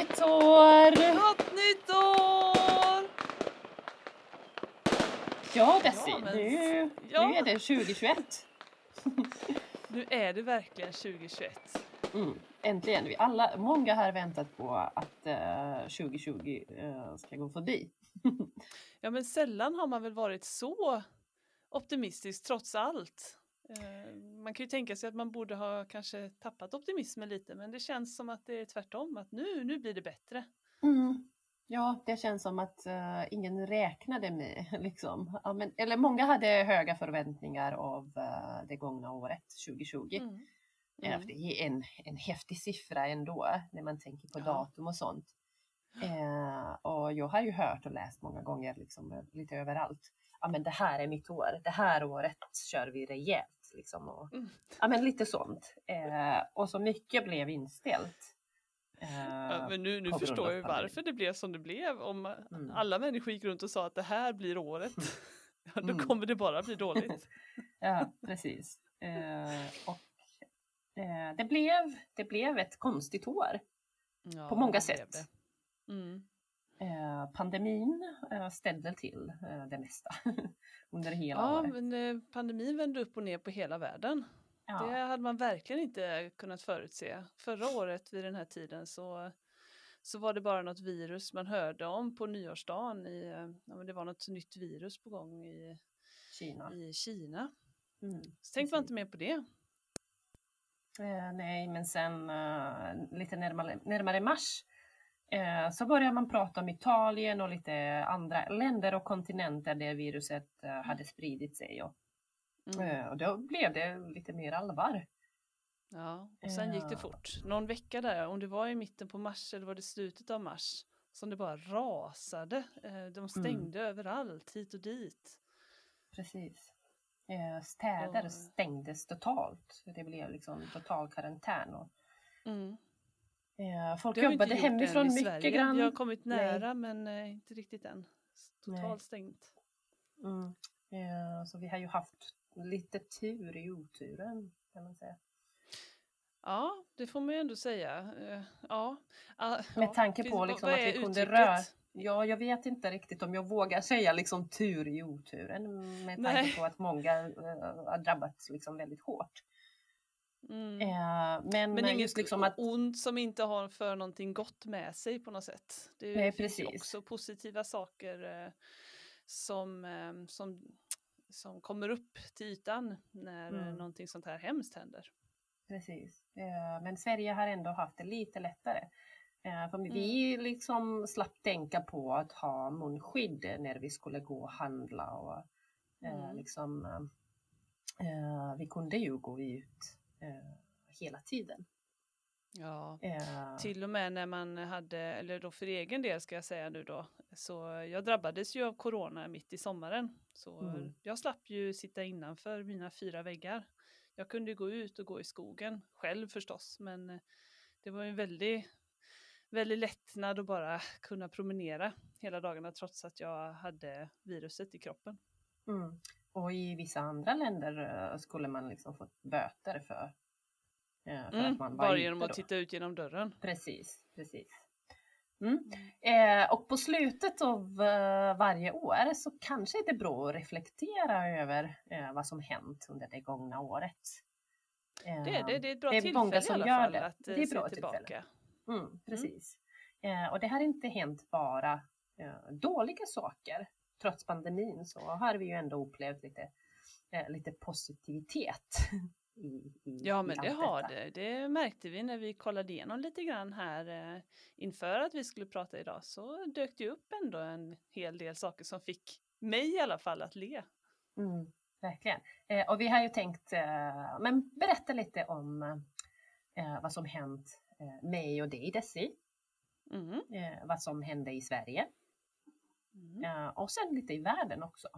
nytt år! Gott nytt år! Ja, Desi, ja, men... nu, ja. nu är det 2021. nu är det verkligen 2021. Mm, äntligen. Vi alla, många har väntat på att eh, 2020 eh, ska gå förbi. ja, men sällan har man väl varit så optimistisk trots allt. Man kan ju tänka sig att man borde ha kanske tappat optimismen lite, men det känns som att det är tvärtom, att nu, nu blir det bättre. Mm. Ja, det känns som att eh, ingen räknade med, liksom. Ja, men, eller många hade höga förväntningar av eh, det gångna året, 2020. Mm. Mm. för det är en, en häftig siffra ändå när man tänker på Ja. datum och sånt. Eh, och jag har ju hört och läst många gånger liksom, lite överallt. Ja men det här är mitt år, det här året kör vi rejält. Liksom, och, Mm. Ja men lite sånt. Eh, och så mycket blev inställt. Eh, Ja, men nu, nu förstår jag ju varför det blev som det blev. Om Mm. alla människor gick runt och sa att det här blir året, ja, då Mm. kommer det bara bli dåligt. Ja, precis. Eh, och, eh, det, blev, det blev ett konstigt år. Ja, På många sätt. Mm. Eh, pandemin eh, ställde till eh, det mesta under hela Ja, året. men eh, pandemin vände upp och ner på hela världen. Ja, Det hade man verkligen inte kunnat förutse. Förra året vid den här tiden så, så var det bara något virus man hörde om på nyårsdagen. I, ja, men det var något nytt virus på gång i, Kina. i Kina. Mm, Så tänkte man inte mer på det. Eh, nej, men sen eh, lite närmare, närmare mars eh, så började man prata om Italien och lite andra länder och kontinenter där viruset eh, hade spridit sig. Och, Mm. eh, och då blev det lite mer allvar. Ja, och sen gick det Ja. fort. Någon vecka där, om det var i mitten på mars eller var det slutet av mars, som det bara rasade. Eh, De stängde överallt, hit och dit. Precis. Eh, städer Och- stängdes totalt. Det blev liksom total karantän. Och, Mm. Eh, folk jobbade hemifrån mycket Sverige. grann. Vi har kommit Nej. nära men eh, inte riktigt än. Totalt Nej. stängt. Mm. Eh, så vi har ju haft lite tur i oturen kan man säga. Ja, det får man ju ändå säga. Eh, Ja. Ah, Med ja, tanke finns- på liksom att vi kunde uttrycket? röra... Ja, jag vet inte riktigt om jag vågar säga liksom tur i oturen med tanke Nej. på att många eh, har drabbats liksom väldigt hårt. Mm. Eh, men Men inget just liksom att ont som inte har för någonting gott med sig på något sätt. Det Nej, finns också positiva saker eh, som, eh, som, som kommer upp till ytan när eh, Mm. någonting sånt här hemskt händer. Precis. Eh, Men Sverige har ändå haft det lite lättare. Eh, För Mm. vi liksom slapp tänka på att ha munskydd när vi skulle gå och handla. Och, eh, Mm. liksom, eh, vi kunde ju gå ut hela tiden. Ja. Eh, Till och med när man hade, eller då för egen del ska jag säga nu då, så jag drabbades ju av corona mitt i sommaren. Så Mm. jag slapp ju sitta innanför mina fyra väggar. Jag kunde gå ut och gå i skogen, själv förstås, men eh, det var ju en väldigt, väldigt lättnad att bara kunna promenera hela dagarna trots att jag hade viruset i kroppen. Mm. Och i vissa andra länder eh, skulle man liksom fått böter för, eh, för Mm, att man var bara genom då. att titta ut genom dörren. Precis, precis. Mm. Eh, och på slutet av eh, varje år så kanske det är bra att reflektera över eh, vad som hänt under det gångna året. Eh, Det, är- det, det är ett bra det är tillfälle många som i alla fall det. att Det är se bra tillbaka. tillfälle. Mm, precis. Eh, och det har inte hänt bara dåliga saker. Trots pandemin så har vi ju ändå upplevt lite, eh, lite positivitet. I, i, Ja, i men det allt har detta. det. Det märkte vi när vi kollade igenom lite grann här eh, inför att vi skulle prata idag. Så dök det upp ändå en hel del saker som fick mig i alla fall att le. Mm, verkligen. Eh, och vi har ju tänkt eh, men berätta lite om eh, vad som hänt eh, mig och dig Desi. Mm. Vad som hände i Sverige Mm. eh, och sen lite i världen också.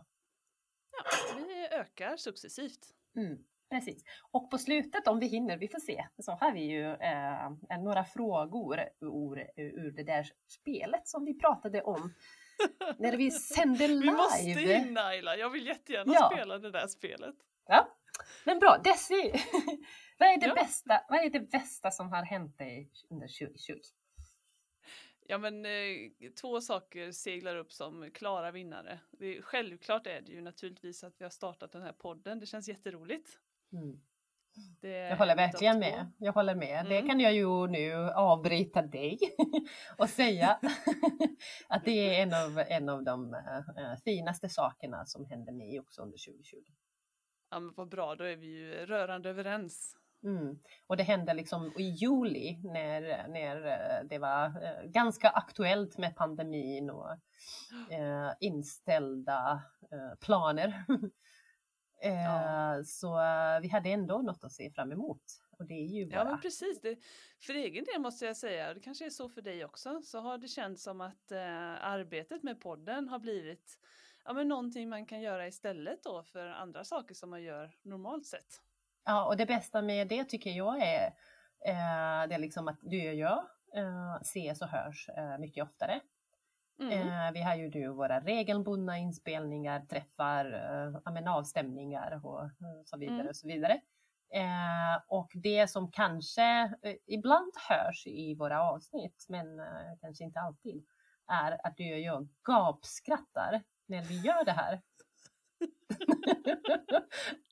Ja, vi ökar successivt. Mm, precis. Och på slutet, om vi hinner, vi får se, så har vi ju eh, några frågor ur, ur det där spelet som vi pratade om när vi sände live. Vi måste in Naila, jag vill jättegärna Ja. spela det där spelet. Ja. Men bra, Desi, vad, är det Ja. bästa, vad är det bästa som har hänt dig under 2020? Ja men eh, två saker seglar upp som klara vinnare. Det, självklart är det ju naturligtvis att vi har startat den här podden. Det känns jätteroligt. Mm. Det Jag håller verkligen med. Jag håller med. Det Mm. kan jag ju nu avbryta dig och säga att det är en av, en av de eh, finaste sakerna som hände mig också under 2020. Ja men vad bra, då är vi ju rörande överens. Mm. Och det hände liksom i juli när, när eh, det var eh, ganska aktuellt med pandemin och eh, inställda eh, planer. eh, Ja. Så eh, vi hade ändå något att se fram emot. Och det är ju bara... Ja men precis, det, för egen del måste jag säga, det kanske är så för dig också, så har det känts som att arbetet med podden har blivit ja, men någonting man kan göra istället då för andra saker som man gör normalt sett. Ja, och det bästa med det tycker jag är, eh, det är liksom att du och jag eh, ses och hörs eh, mycket oftare. Mm. Eh, vi har ju nu våra regelbundna inspelningar, träffar, eh, avstämningar och eh, så vidare Mm. och så vidare. Eh, och det som kanske ibland hörs i våra avsnitt, men kanske inte alltid, är att du och jag gapskrattar när vi gör det här.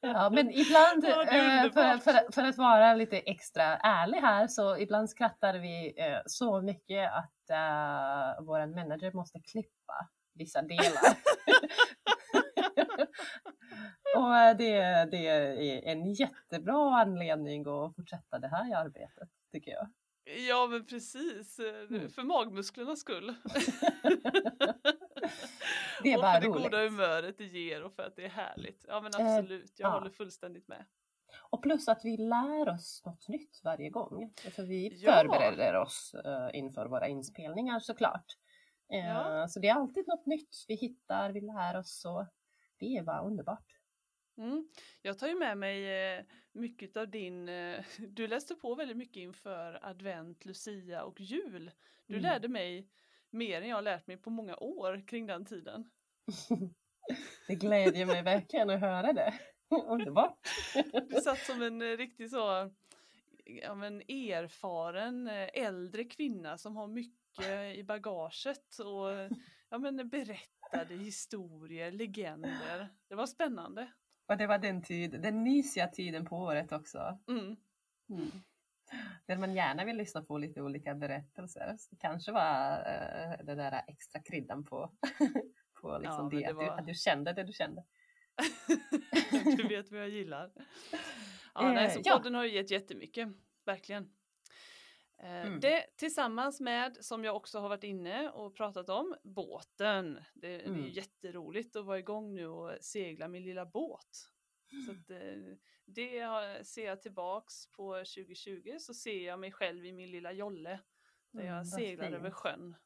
Ja, men ibland, Ja, eh, för, för, för att vara lite extra ärlig här, så ibland skrattar vi eh, så mycket att eh, vår manager måste klippa vissa delar. Och det, det är en jättebra anledning att fortsätta det här arbetet, tycker jag. Ja men precis, Mm. för magmusklernas skull. Det är och bara för det roligt. goda humöret det ger och för att det är härligt. Ja men Eh, absolut, jag ja. håller fullständigt med. Och plus att vi lär oss något nytt varje gång. Alltså vi Ja. förbereder oss eh, inför våra inspelningar såklart. Eh, Ja. Så det är alltid något nytt vi hittar, vi lär oss och det är bara underbart. Mm. Jag tar ju med mig eh, mycket av din, eh, du läste på väldigt mycket inför advent, lucia och jul. Du Mm. lärde mig mer än jag lärt mig på många år kring den tiden. Det glädjer mig verkligen att höra det. Underbart. Du satt som en eh, riktig så ja, men erfaren eh, äldre kvinna som har mycket i bagaget och ja, men berättade historier, legender. Det var spännande. Och det var den tid, den mysiga tiden på året också. Mm. Mm. Där man gärna vill lyssna på lite olika berättelser. Så det kanske var uh, den där extra kryddan på, på liksom Ja, det, det att, du, var- att du kände det du kände. du vet vad jag gillar. Ja, nej, så Eh, ja. podden har ju gett jättemycket, verkligen. Eh, Mm. Det tillsammans med, som jag också har varit inne och pratat om, båten. Det, det är Mm. jätteroligt att vara igång nu och segla min lilla båt. Så att, eh, det har- ser jag tillbaks på 2020 så ser jag mig själv i min lilla jolle. Där Mm, jag seglar över sjön.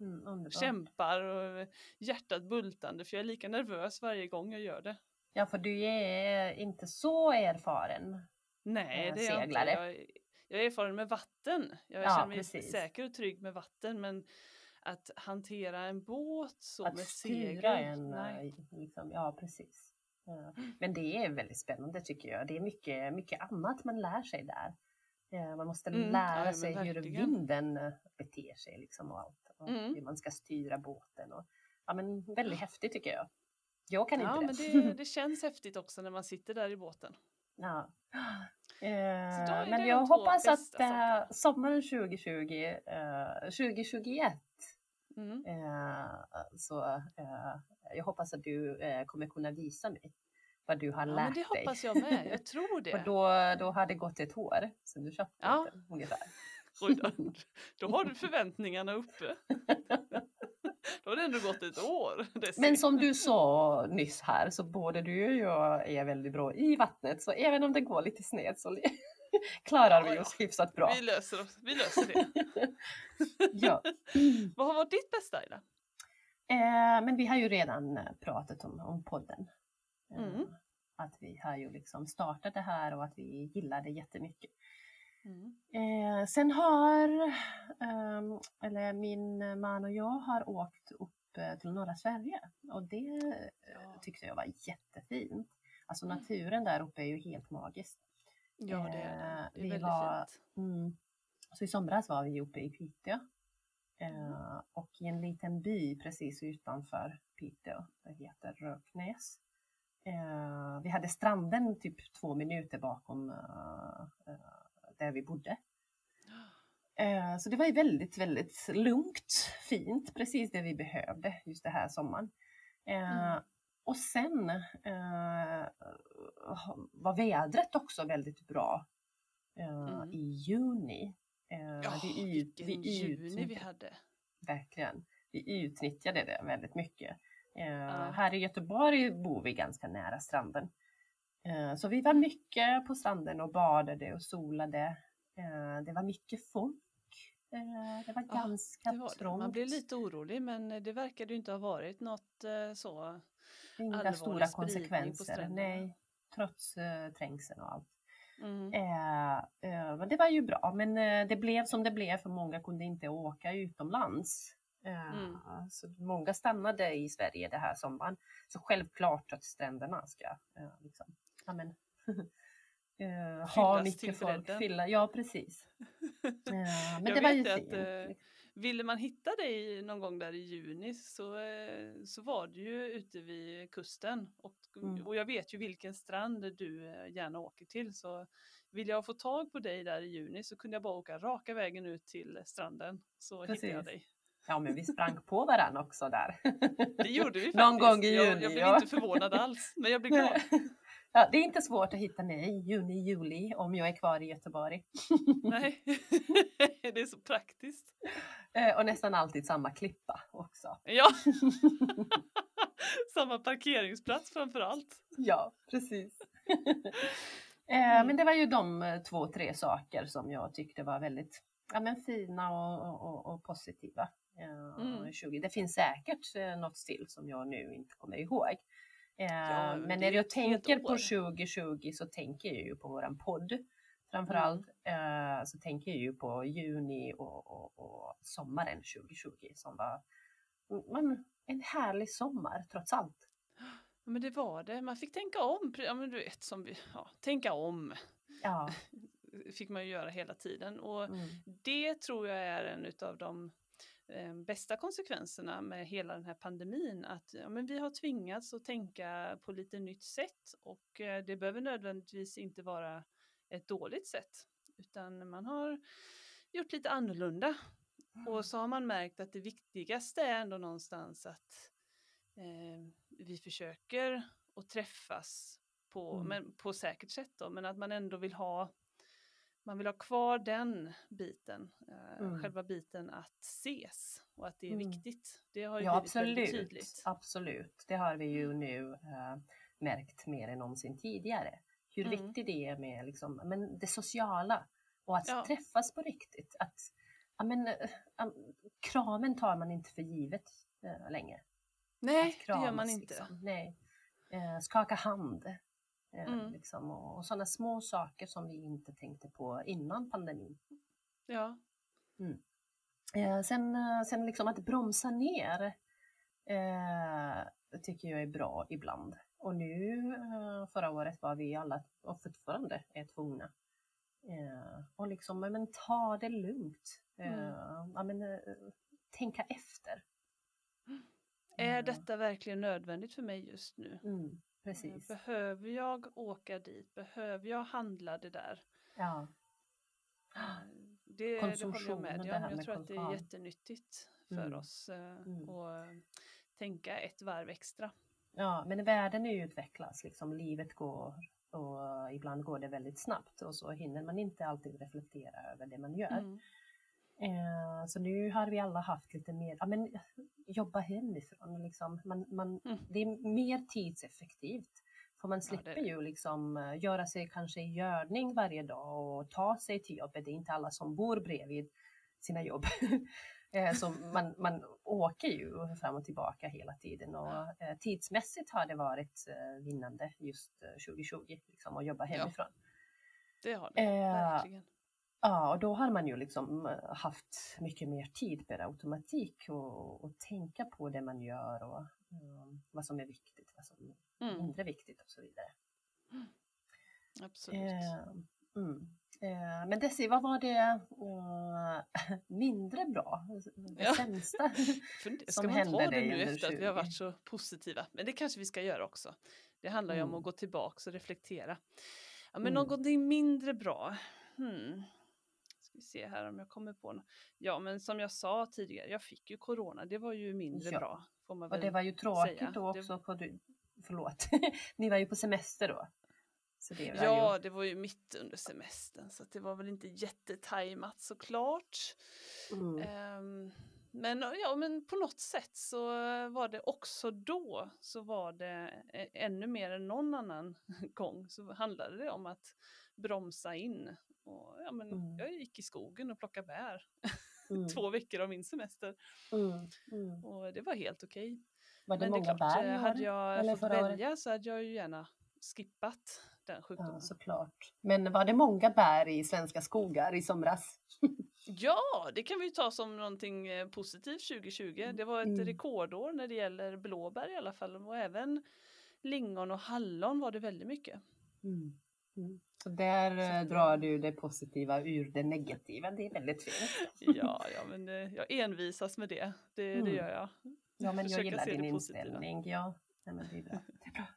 Mm. Kämpar och hjärtat bultande för jag är lika nervös varje gång jag gör det. Ja, för du är inte så erfaren. Nej, eh, det är jag inte. Jag, är- jag är erfaren med vatten. Jag Ja, känner mig precis. säker och trygg med vatten. Men att hantera en båt så att med segel. en, nej. eh, liksom, ja precis. Ja. Men det är väldigt spännande tycker jag. Det är mycket, mycket annat man lär sig där. Eh, Man måste Mm, ja, lära men sig hur vinden eh, beter sig liksom och allt. Och Mm. hur man ska styra båten. Och, ja, men väldigt häftigt tycker jag. Jag kan Ja, inte men det. det, det känns häftigt också när man sitter där i båten. Ja. Eh, men det jag hoppas att bästa eh, sommaren 2020, eh, 2021 Mm. Eh, så eh, jag hoppas att du eh, kommer kunna visa mig vad du har Ja, lärt men det dig. hoppas jag med. Jag tror det. då, då har det gått ett år sedan du köpte Ja. den ungefär. Då. har du förväntningarna uppe. Då har det ändå gått ett år. Men som du sa nyss här så både du och jag är väldigt bra i vattnet så även om det går lite snett så klarar vi oss hyfsat bra. Vi löser, oss. vi löser det. ja. Vad har varit ditt bästa Ida? Eh, men vi har ju redan eh, pratat om, om podden. Eh, Mm. Att vi har ju liksom startat det här och att vi gillar det jättemycket. Mm. Eh, sen har, ehm, eller min man och jag har åkt upp till norra Sverige och det Ja. tyckte jag var jättefint. Alltså naturen där uppe är ju helt magisk. Ja, det är Det är vi väldigt var- fint. Mm. Så i somras var vi uppe i Piteå Eh, och i en liten by precis utanför Piteå, det heter Röknäs. Eh, vi hade stranden typ två minuter bakom eh, eh, där vi bodde. Eh, så det var ju väldigt, väldigt lugnt, fint, precis det vi behövde just det här sommaren. Eh, Mm. Och sen var vädret också väldigt bra Mm. i juni. Eh, Ja, vi ut, vilken vi juni vi hade. Verkligen. Vi utnyttjade det väldigt mycket. Eh, Ja. Här i Göteborg bor vi ganska nära stranden. Eh, så vi var mycket på stranden och badade och solade. Eh, det var mycket folk. Eh, det var Ja, ganska Det var trångt. Man blev lite orolig men det verkade ju inte ha varit något eh, så. Inga stora konsekvenser. Nej, trots eh, trängseln och allt. Mm. Eh, eh, men det var ju bra, men eh, det blev som det blev för många kunde inte åka utomlands. Eh, Mm. Så många stannade i Sverige det här sommaren. Så självklart att stränderna ska eh, liksom, ja, men, eh, ha mycket folk. Fylla, ja, precis. Men Jag det var ju fint. att, Ville man hitta dig någon gång där i juni så, så var du ju ute vid kusten. Och, Mm. och jag vet ju vilken strand du eh, gärna åker till. Så vill jag få tag på dig där i juni så kunde jag bara åka raka vägen ut till stranden. Så hittade jag Precis. dig. Ja, men vi sprang på varandra också där. Det gjorde vi faktiskt. Någon gång i jag, juni, jag blev ja. inte förvånad alls. Men jag blev glad. Ja, det är inte svårt att hitta mig i juni, juli om jag är kvar i Göteborg. Nej, det är så praktiskt. Eh, Och nästan alltid samma klippa också. Ja, samma parkeringsplats framför allt. Ja, precis. Eh, Mm. Men det var ju de eh, två, tre saker som jag tyckte var väldigt ja, men fina och, och, och, positiva. Mm. 20. Det finns säkert något till som jag nu inte kommer ihåg. Ja, men när jag tänker på år. 2020 så tänker jag ju på våran podd. Mm. Framförallt eh, så tänker jag ju på juni och, och, och sommaren 2020 som var mm, en härlig sommar trots allt. Ja, Men det var det, man fick tänka om. Ja, men du vet, som vi, ja, tänka om Ja, fick man ju göra hela tiden. Och mm, det tror jag är en av de eh, bästa konsekvenserna med hela den här pandemin. Att ja, men vi har tvingats att tänka på lite nytt sätt och eh, det behöver nödvändigtvis inte vara ett dåligt sätt. Utan man har gjort lite annorlunda. Och så har man märkt att det viktigaste är ändå någonstans att eh, vi försöker att träffas på, Mm. men på säkert sätt då, men att man ändå vill ha man vill ha kvar den biten, eh, Mm. själva biten att ses och att det är Mm. viktigt. Det har ju Ja, blivit väldigt absolut. tydligt. Absolut. Det har vi ju nu eh, märkt mer än någonsin tidigare. Hur Mm. viktigt det är med liksom, men det sociala och att Ja. träffas på riktigt. Att, ja, men, eh, kramen tar man inte för givet eh, längre. Nej, Att det gör man kramas, inte. Liksom. Nej. Eh, skaka hand. Eh, Mm. liksom, och, och sådana små saker som vi inte tänkte på innan pandemin. Ja, Eh, sen, sen liksom att bromsa ner tycker jag är bra ibland. Och nu eh, förra året var vi alla och fortfarande är tvungna. Eh, och liksom, men, ta det lugnt. Eh, Mm. ja, men, eh, tänka efter. är Eh, detta verkligen nödvändigt för mig just nu? Mm, precis. Behöver jag åka dit? Behöver jag handla det där? Ja. Eh, Det, det håller jag med dig om. Jag tror att det är jättenyttigt för Mm. oss eh, Mm. att tänka ett varv extra. Ja, men världen utvecklas, liksom livet går och ibland går det väldigt snabbt och så hinner man inte alltid reflektera över det man gör. Mm. Eh, så nu har vi alla haft lite mer, ja men jobba hemifrån liksom. Man, man, Mm. Det är mer tidseffektivt. För man Ja, slipper det. ju liksom göra sig kanske i görning varje dag och ta sig till jobbet. Det är inte alla som bor bredvid sina jobb. Eh, Så man, man åker ju fram och tillbaka hela tiden och eh, tidsmässigt har det varit eh, vinnande just eh, 2020 liksom, att jobba Ja. hemifrån. Det har det, Eh, verkligen. Ja, och då har man ju liksom haft mycket mer tid per automatik och, och tänka på det man gör och eh, vad som är viktigt, vad som är Mm, mindre viktigt och så vidare. absolut. Eh, mm. Eh, men Desi, vad var det uh, mindre bra? Det Ja. sämsta? För, ska som man hände ta det dig nu efter att vi har 20? varit så positiva? Men det kanske vi ska göra också. Det handlar ju om Mm. att gå tillbaka och reflektera. Ja, men Mm. någonting mindre bra. Hmm. Ska vi se här om jag kommer på något. Ja, men som jag sa tidigare, jag fick ju corona. Det var ju mindre Ja. bra. Får man Och väl det var ju tråkigt säga. då Det- också. På, du- förlåt, ni var ju på semester då. Det Ja, det var ju mitt under semestern så det var väl inte jättetajmat såklart. ju... Mm. Ehm, men, ja, men på något sätt så var det också då så var det ä- ännu mer än någon annan gång så handlade det om att bromsa in. Och, ja, men Mm. Jag gick i skogen och plockade bär Mm. två veckor av min semester Mm. Mm. och det var helt okej. Var det Men det är klart, bär hade jag fått välja så hade jag ju gärna skippat den sjukdomen. Ja, såklart. Men var det många bär i svenska skogar i somras? Ja, det kan vi ta som någonting eh, positivt 2020. Det var ett Mm. rekordår när det gäller blåbär i alla fall och även lingon och hallon var det väldigt mycket. Mm. Mm. Så där Så eh, drar du det positiva ur det negativa. Det är väldigt fint. Ja, ja men eh, jag envisas med det. Det, Mm. det gör jag. Ja, men jag Försöka gillar din positiva. inställning. Ja, Nej, men det är bra. Det är bra.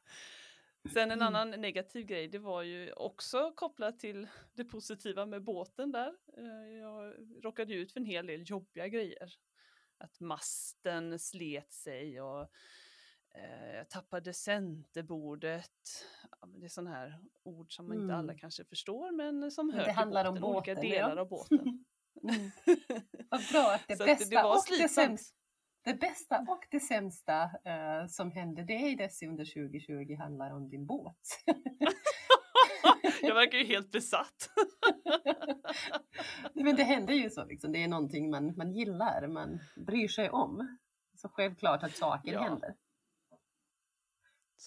Sen en Mm. annan negativ grej, det var ju också kopplat till det positiva med båten där. Eh, Jag råkade ut för en hel del jobbiga grejer. Att masten slet sig och eh, jag tappade centerbordet. Det är sådana här ord som inte alla Mm. kanske förstår men som Men hör det till handlar om båten, olika båten, delar ja. av båten. Mm. Vad bra att det Så att bästa var och det sämsta det bästa och det sämsta eh, som hände dig under 2020 handlar om din båt. Jag verkar ju helt besatt. Men det händer ju så, liksom. det är någonting man, man gillar, man bryr sig om. Så självklart att saker Ja, händer.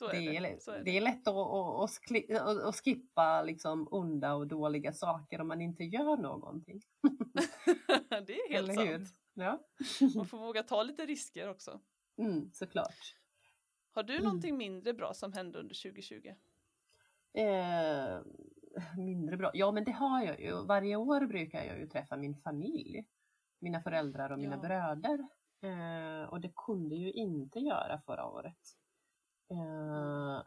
Är Det det. är, Så är det det. är lätt att, att, att, skippa liksom onda och dåliga saker om man inte gör någonting. det är helt Eller hur? Ja, Man får våga ta lite risker också. mm, såklart. Har du Mm. någonting mindre bra som hände under 2020? Eh, mindre bra. Ja, men det har jag ju. Varje år brukar jag ju träffa min familj. Mina föräldrar och mina Ja. bröder. Eh, och det kunde ju inte göra förra året. Eh,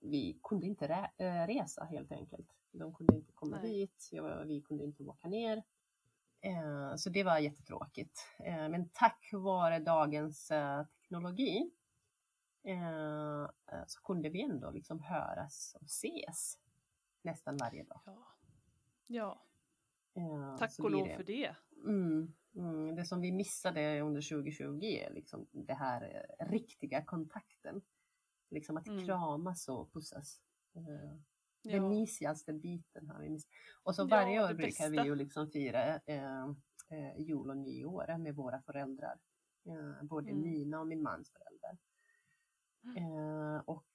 vi kunde inte eh, resa helt enkelt. De kunde inte komma Nej. dit, jag, vi kunde inte åka ner. Eh, så det var jättetråkigt. Eh, men tack vare dagens eh, teknologi så kunde vi ändå liksom höras och ses nästan varje dag. Ja. Ja, tack och lov för det. Mm, mm, det som vi missade under 2020 är liksom det här riktiga kontakten. Liksom att Mm. kramas och pussas. Eh, Ja. Den mysigaste biten har vi missat. Och så Ja, varje år det brukar vi ju liksom fira eh, eh, jul och nyår med våra föräldrar. Eh, både Mm. mina och min mans föräldrar. Eh, och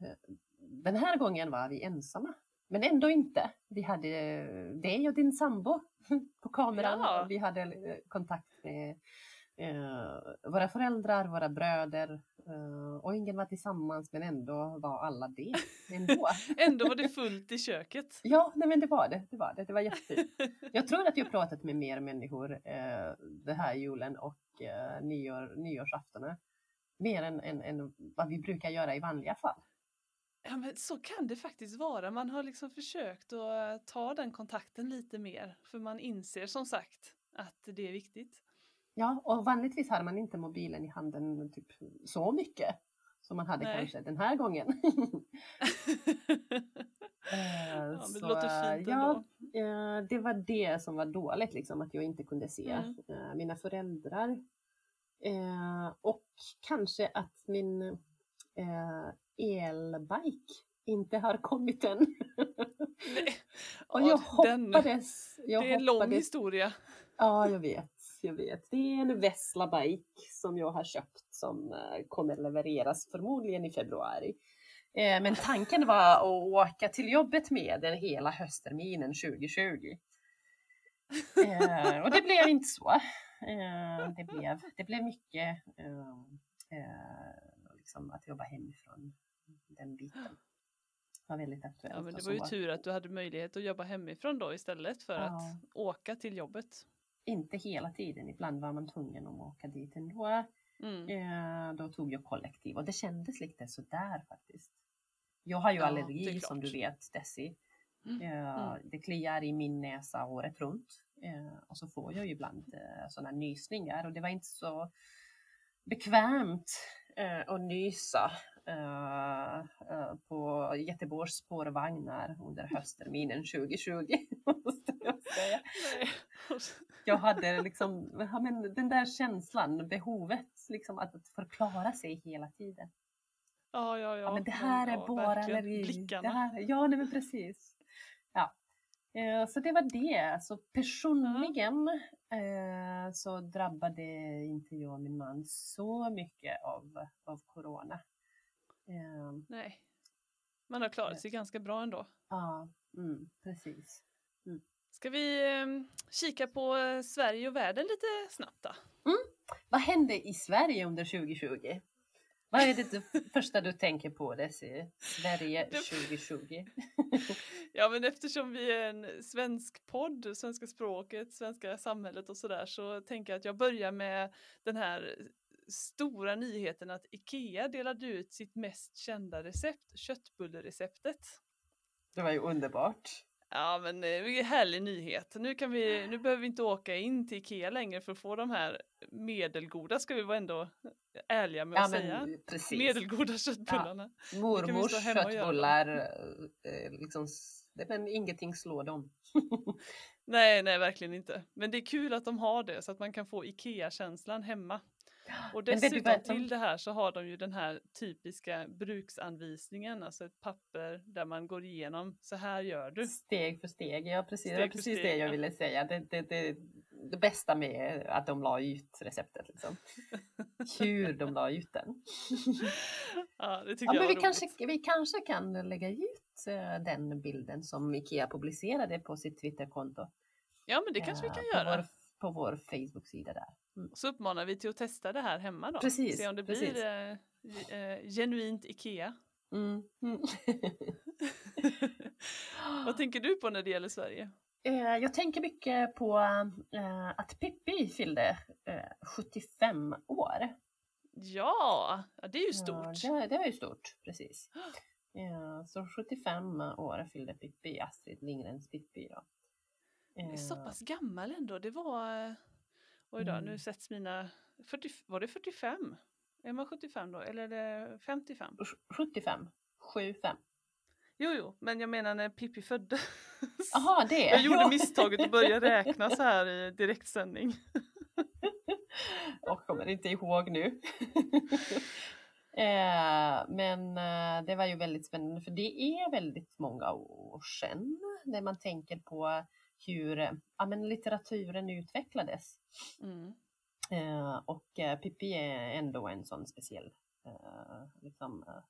eh, den här gången var vi ensamma. Men ändå inte. Vi hade dig och din sambo på kameran. Ja. Och vi hade kontakt med eh, våra föräldrar, våra bröder. Eh, och ingen var tillsammans men ändå var alla det. Ändå. Ändå var det fullt i köket. Ja, nej men det var det. Det var det. Det var jättefint. Jag tror att jag pratat med mer människor eh, det här julen och eh, nyår, nyårsaftonen. Mer än, än, än vad vi brukar göra i vanliga fall. Ja, men så kan det faktiskt vara. Man har liksom försökt att ta den kontakten lite mer. För man inser som sagt att det är viktigt. Ja, och vanligtvis har man inte mobilen i handen typ så mycket som man hade Nej. kanske den här gången. Eh, ja, så, det låter fint ja, ändå. eh, det var det som var dåligt, liksom, att jag inte kunde se Mm. eh, mina föräldrar. Och kanske att min elbike inte har kommit än. Och Ja, jag hoppades. Jag det är en lång hoppades historia. Ja, jag vet. Jag vet. Det är en Vesla Bike som jag har köpt som eh, kommer levereras förmodligen i februari. Eh, Men tanken var att åka till jobbet med den hela höstterminen 2020. Eh, Och det blev inte så. Det blev, det blev mycket liksom att jobba hemifrån den biten. var väldigt aktuellt. Ja, men det var ju tur att du hade möjlighet att jobba hemifrån då istället för Ja. att åka till jobbet. Inte hela tiden, ibland var man tvungen att åka dit ändå. Mm. Eh, då tog jag kollektiv och det kändes lite sådär faktiskt. Jag har ju Ja, allergi som du vet Desi. Mm, Eh, mm. Det kliar i min näsa året runt. Eh, och så får jag ju ibland eh, sådana nysningar och det var inte så bekvämt eh, att nysa på Göteborgs spårvagnar under höstterminen 2020. måste jag säga. Nej. Jag hade liksom ja, men den där känslan, behovet liksom att, att förklara sig hela tiden. Ja, ja, ja. Ja, men det här är ja, bara verkligen. allergi. Blickarna. Det här, ja, nej, men precis. Ja. Eh, Så det var det. Så personligen eh, så drabbade inte jag och min man så mycket av, av corona. Eh, Nej. Man har klarat sig ganska bra ändå. Ja, mm, precis. Ska vi eh, kika på eh, Sverige och världen lite snabbt då? Vad hände i Sverige under 2020? Vad är det första du tänker på Desi? Sverige Det- 2020? Ja, men eftersom vi är en svensk podd, svenska språket, svenska samhället och sådär så tänker jag att jag börjar med den här stora nyheten att Ikea delade ut sitt mest kända recept, köttbullereceptet. Det var ju underbart. Ja men det är en härlig nyhet. Nu, kan vi, nu behöver vi inte åka in till Ikea längre för att få de här medelgoda ska vi vara ändå ärliga med Ja, att säga. precis. Medelgoda köttbullarna. Mormors göra dem. köttbullar, eh, liksom, s- det- men ingenting slår dem. Nej, nej verkligen inte. Men det är kul att de har det så att man kan få Ikea-känslan hemma. Och dessutom till det här så har de ju den här typiska bruksanvisningen, alltså ett papper där man går igenom, så här gör du. Steg för steg, ja precis. det Steg var för precis steg, det jag ja. ville säga. Det, det, det, det bästa med att de la ut receptet. Liksom. Hur de la ut den. Ja, det tycker Ja, jag men vi, var kanske, vi kanske kan lägga ut eh, den bilden som Ikea publicerade på sitt Twitterkonto. Ja, men det kanske vi eh, kan på göra. Vår, på vår Facebook-sida där. Så uppmanar vi till att testa det här hemma då. Precis, Se om det precis. blir eh, eh, genuint Ikea. Mm. Mm. Vad tänker du på när det gäller Sverige? Eh, Jag tänker mycket på eh, att Pippi fyllde eh, 75 år. Ja, det är ju stort. Ja, det, det var ju stort, precis. Ja, så 75 år fyllde Pippi, Astrid Lindgrens Pippi. Då. Det är så Eh, pass gammal ändå. Det var... Oj då, Mm. nu sätts mina... 40, var det 45? Är man 75 då? Eller är det 55? 75, 75. Jo, jo, men jag menar när Pippi föddes. Jaha, det. Jag gjorde misstaget att börja räkna så här i direktsändning. Jag kommer inte ihåg nu. Eh, Men eh, det var ju väldigt spännande för det är väldigt många år sedan när man tänker på hur eh, ja, men litteraturen utvecklades. Mm. Eh, och eh, Pippi är ändå en sån speciell, eh, liksom, eh,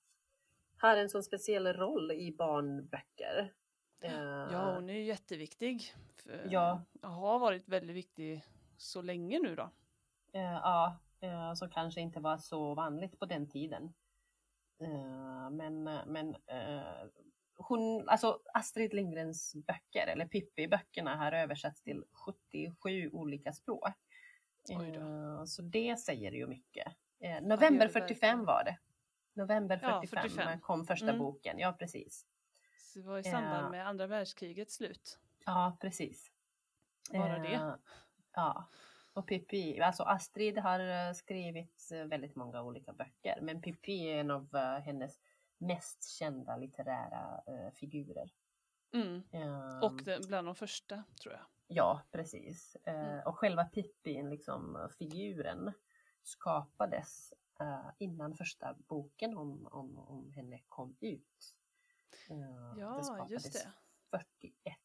har en sån speciell roll i barnböcker. Ja, hon är ju jätteviktig. För- Ja. Har varit väldigt viktig så länge nu då. ja, eh, som kanske inte var så vanligt på den tiden. Men men hon, alltså Astrid Lindgrens böcker, eller Pippi-böckerna, har översatts till 77 olika språk. Eh, så det säger ju mycket. Eh, november det 45 verkligen. var det. November Ja, 45, 45. kom första Mm. boken, ja precis. Så det var i samband Ja. med andra världskrigets slut. Ja, precis. Bara det. Ja. Och Pippi, alltså Astrid har skrivit väldigt många olika böcker, men Pippi är en av hennes mest kända litterära eh, figurer. Mm. Eh, Och den, bland de första tror jag. Ja, precis. Eh, Mm. Och själva Pippi, liksom figuren, skapades eh, innan första boken om, om, om henne kom ut. Eh, Ja, just det. 41.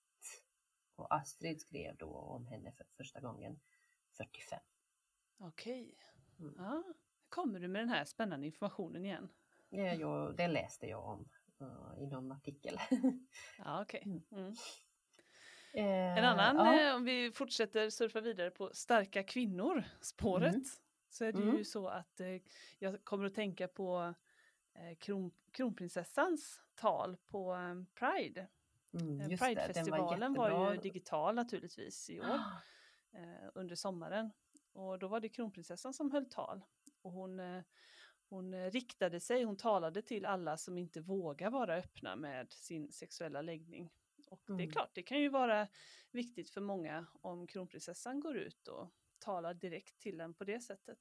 Och Astrid skrev då om henne för första gången 45. Okej. Mm. Ja. Kommer du med den här spännande informationen igen? Jag, det läste jag om eh, i någon artikel. Ja, okej. Mm. Mm. Eh, En annan, ja. eh, om vi fortsätter surfa vidare på starka kvinnor spåret. Mm. Så är det Mm. ju så att jag kommer att tänka på kron, kronprinsessans tal på Pride. Mm, Pridefestivalen var, var, ju digital naturligtvis i år eh, under sommaren. Och då var det kronprinsessan som höll tal. Och hon, hon eh, riktade sig, hon talade till alla som inte vågar vara öppna med sin sexuella läggning. Och det är Mm. klart, det kan ju vara viktigt för många om kronprinsessan går ut och talar direkt till en på det sättet.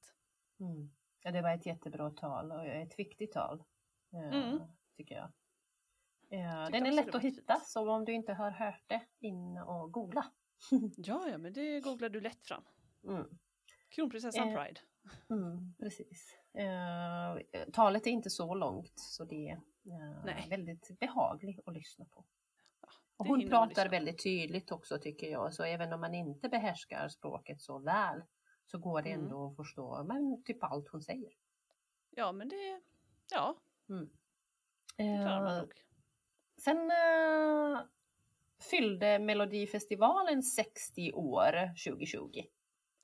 Mm. Ja, det var ett jättebra tal och ett viktigt tal. eh, Mm. Tycker jag. Eh, Tyckte Den är lätt att hitta fint. så om du inte har hört det, in och googla. Ja, ja, men det googlar du lätt fram. Mm. Kronprinsessan Eh, Pride. Mm, precis. Eh, talet är inte så långt så det är eh, väldigt behagligt att lyssna på. Och hon pratar väldigt tydligt också tycker jag, så även om man inte behärskar språket så väl så går det Mm. ändå att förstå men typ allt hon säger. Ja, men det, ja, Mm. det klarar man Eh, nog. sen eh, fyllde Melodifestivalen 60 år 2020.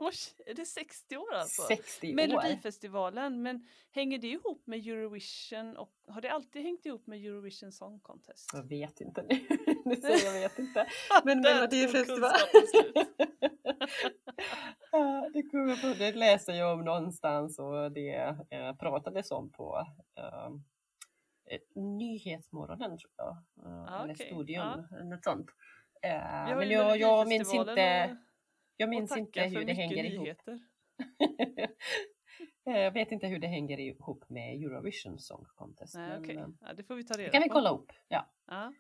Oj, är det 60 år alltså? 60 år! Melodifestivalen, men hänger det ihop med Eurovision och har det alltid hängt ihop med Eurovision Song Contest? Jag vet inte nu. nu säger jag vet inte. Men Melodifestivalen... Ja, det, kommer på, det läser jag om någonstans och det eh, pratades om på eh, eh, Nyhetsmorgonen tror jag. Eh, Ah, eller okej. Studion, eller något sånt. Eh, men jag, jag minns inte, jag minns inte hur det hänger ihop. nyheter. Eh, jag vet inte hur det hänger ihop med Eurovision Song Contest. Nej, men, okej. eh, Ja, det får vi ta det reda kan vi på. kolla upp. Ja. Ja,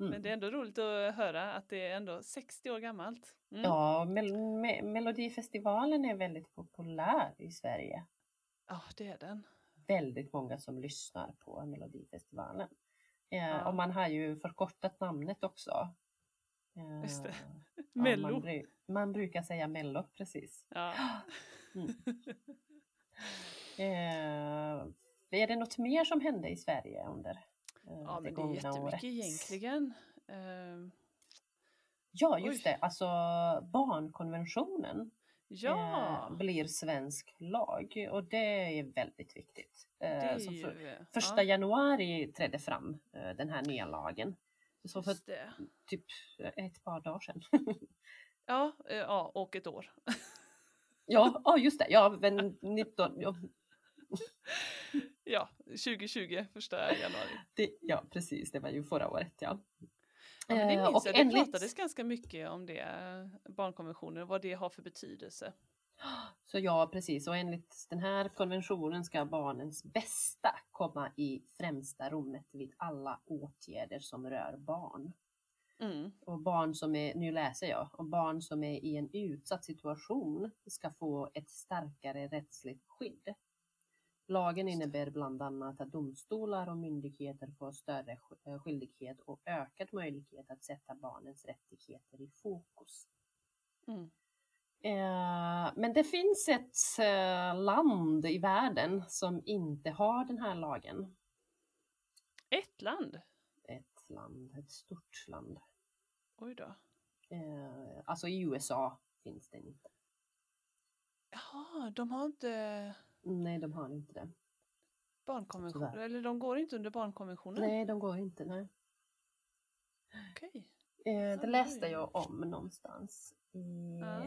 Mm. men det är ändå roligt att höra att det är ändå 60 år gammalt. Mm. Ja, Mel Me Melodifestivalen är väldigt populär i Sverige. Ja, det är den. Väldigt många som lyssnar på Melodifestivalen. Eh, Ja. Och man har ju förkortat namnet också. Eh, Just det. ja, Mello. Man, bru man brukar säga Mello, precis. Ja. Mm. Eh, är det något mer som hände i Sverige under eh, ja, det men det är gångna jättemycket året? egentligen. Ehm, Ja, just Oj. det. Alltså barnkonventionen ja, eh, blir svensk lag och det är väldigt viktigt. Eh, är ju... för, eh, första ja, januari trädde fram eh, den här nya lagen. Så för det. typ ett par dagar sedan. Ja, eh, ja, och ett år. ja, ja, just det. Ja, men 19, ja, Ja, 2020, första januari. det, ja, precis. Det var ju förra året. Ja. Ja, det Eh, minns och jag, det enligt- pratades ganska mycket om det, eh, barnkonventionen, och vad det har för betydelse. Så ja, precis. Och enligt den här konventionen ska barnens bästa komma i främsta rummet vid alla åtgärder som rör barn. Mm. Och barn som är, nu läser jag, och barn som är i en utsatt situation ska få ett starkare rättsligt skydd. Lagen innebär bland annat att domstolar och myndigheter får större eh, skyldighet och ökad möjlighet att sätta barnens rättigheter i fokus. Mm. Eh, Men det finns ett eh, land i världen som inte har den här lagen. Ett land? Ett land, ett stort land. Oj då. Eh, Alltså i USA finns det inte. Jaha, de har inte Nej, de har inte det. barnkonventionen, Tyvärr. eller de går inte under barnkonventionen? Nej, de går inte. Nej. Okej. Eh, det läste jag om någonstans i, Ja.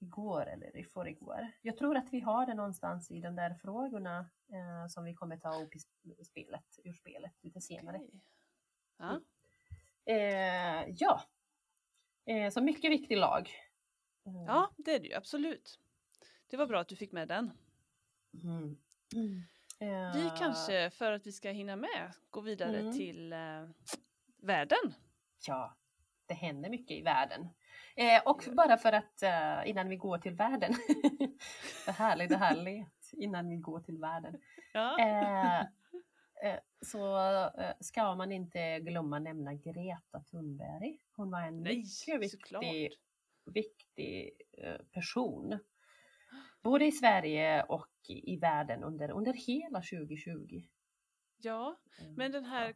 Igår eller i förrgår. Jag tror att vi har det någonstans i de där frågorna eh, som vi kommer ta upp i sp- spelet, ur spelet lite senare. okej. Ja. Eh, ja, eh, så mycket viktig lag. Eh, ja, det är det ju absolut. Det var bra att du fick med den. Mm. Mm. Eh, Vi kanske, för att vi ska hinna med, går vidare Mm. till eh, världen. Ja, det händer mycket i världen. Eh, och det. bara för att eh, innan vi går till världen. Vad härligt det här lät. Innan vi går till världen. Ja. Eh, eh, så eh, ska man inte glömma nämna Greta Thunberg. Hon var en Nej, mycket såklart. viktig, viktig eh, person. Både i Sverige och i, världen under, under hela 2020. Ja, men den här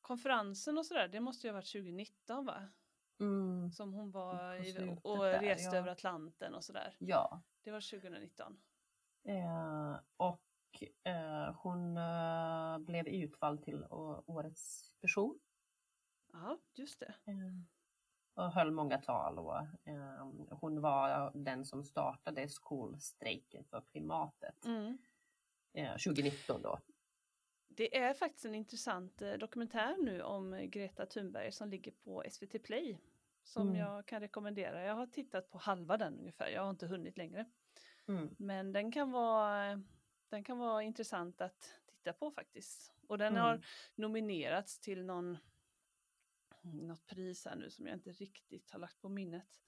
konferensen och sådär, det måste ju ha varit 2019 va? Mm, Som hon var i, och där, reste ja. över Atlanten och sådär. ja, Det var 2019. Eh, och eh, hon eh, blev utvald till årets person Ja, just det. eh, och höll många tal. Och, eh, hon var den som startade skolstrejken för klimatet Mm. eh, 2019 då. Det är faktiskt en intressant eh, dokumentär nu om eh, Greta Thunberg som ligger på SVT Play. Som Mm. jag kan rekommendera. Jag har tittat på halva den ungefär, jag har inte hunnit längre. Mm. Men den kan vara, den kan vara intressant att titta på faktiskt. Och den Mm. har nominerats till någon, något pris här nu som jag inte riktigt har lagt på minnet.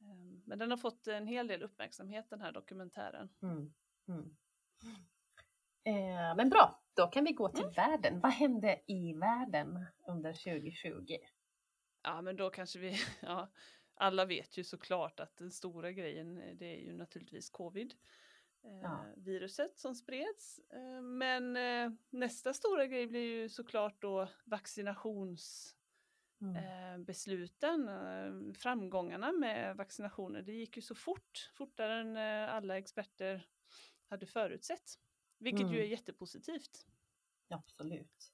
Ehm, Men den har fått en hel del uppmärksamhet den här dokumentären. Mm. Mm. Eh, men bra, då kan vi gå till Mm. världen. Vad hände i världen under 2020? Ja men då kanske vi, ja, alla vet ju såklart att den stora grejen eh, det är ju naturligtvis covid. Eh, Ja. Viruset som spreds. Eh, men nästa stora grej blir ju såklart då vaccinationsbesluten. Mm. Framgångarna med vaccinationer. Det gick ju så fort, fortare än alla experter hade förutsett. Vilket ju Mm. är jättepositivt. Absolut.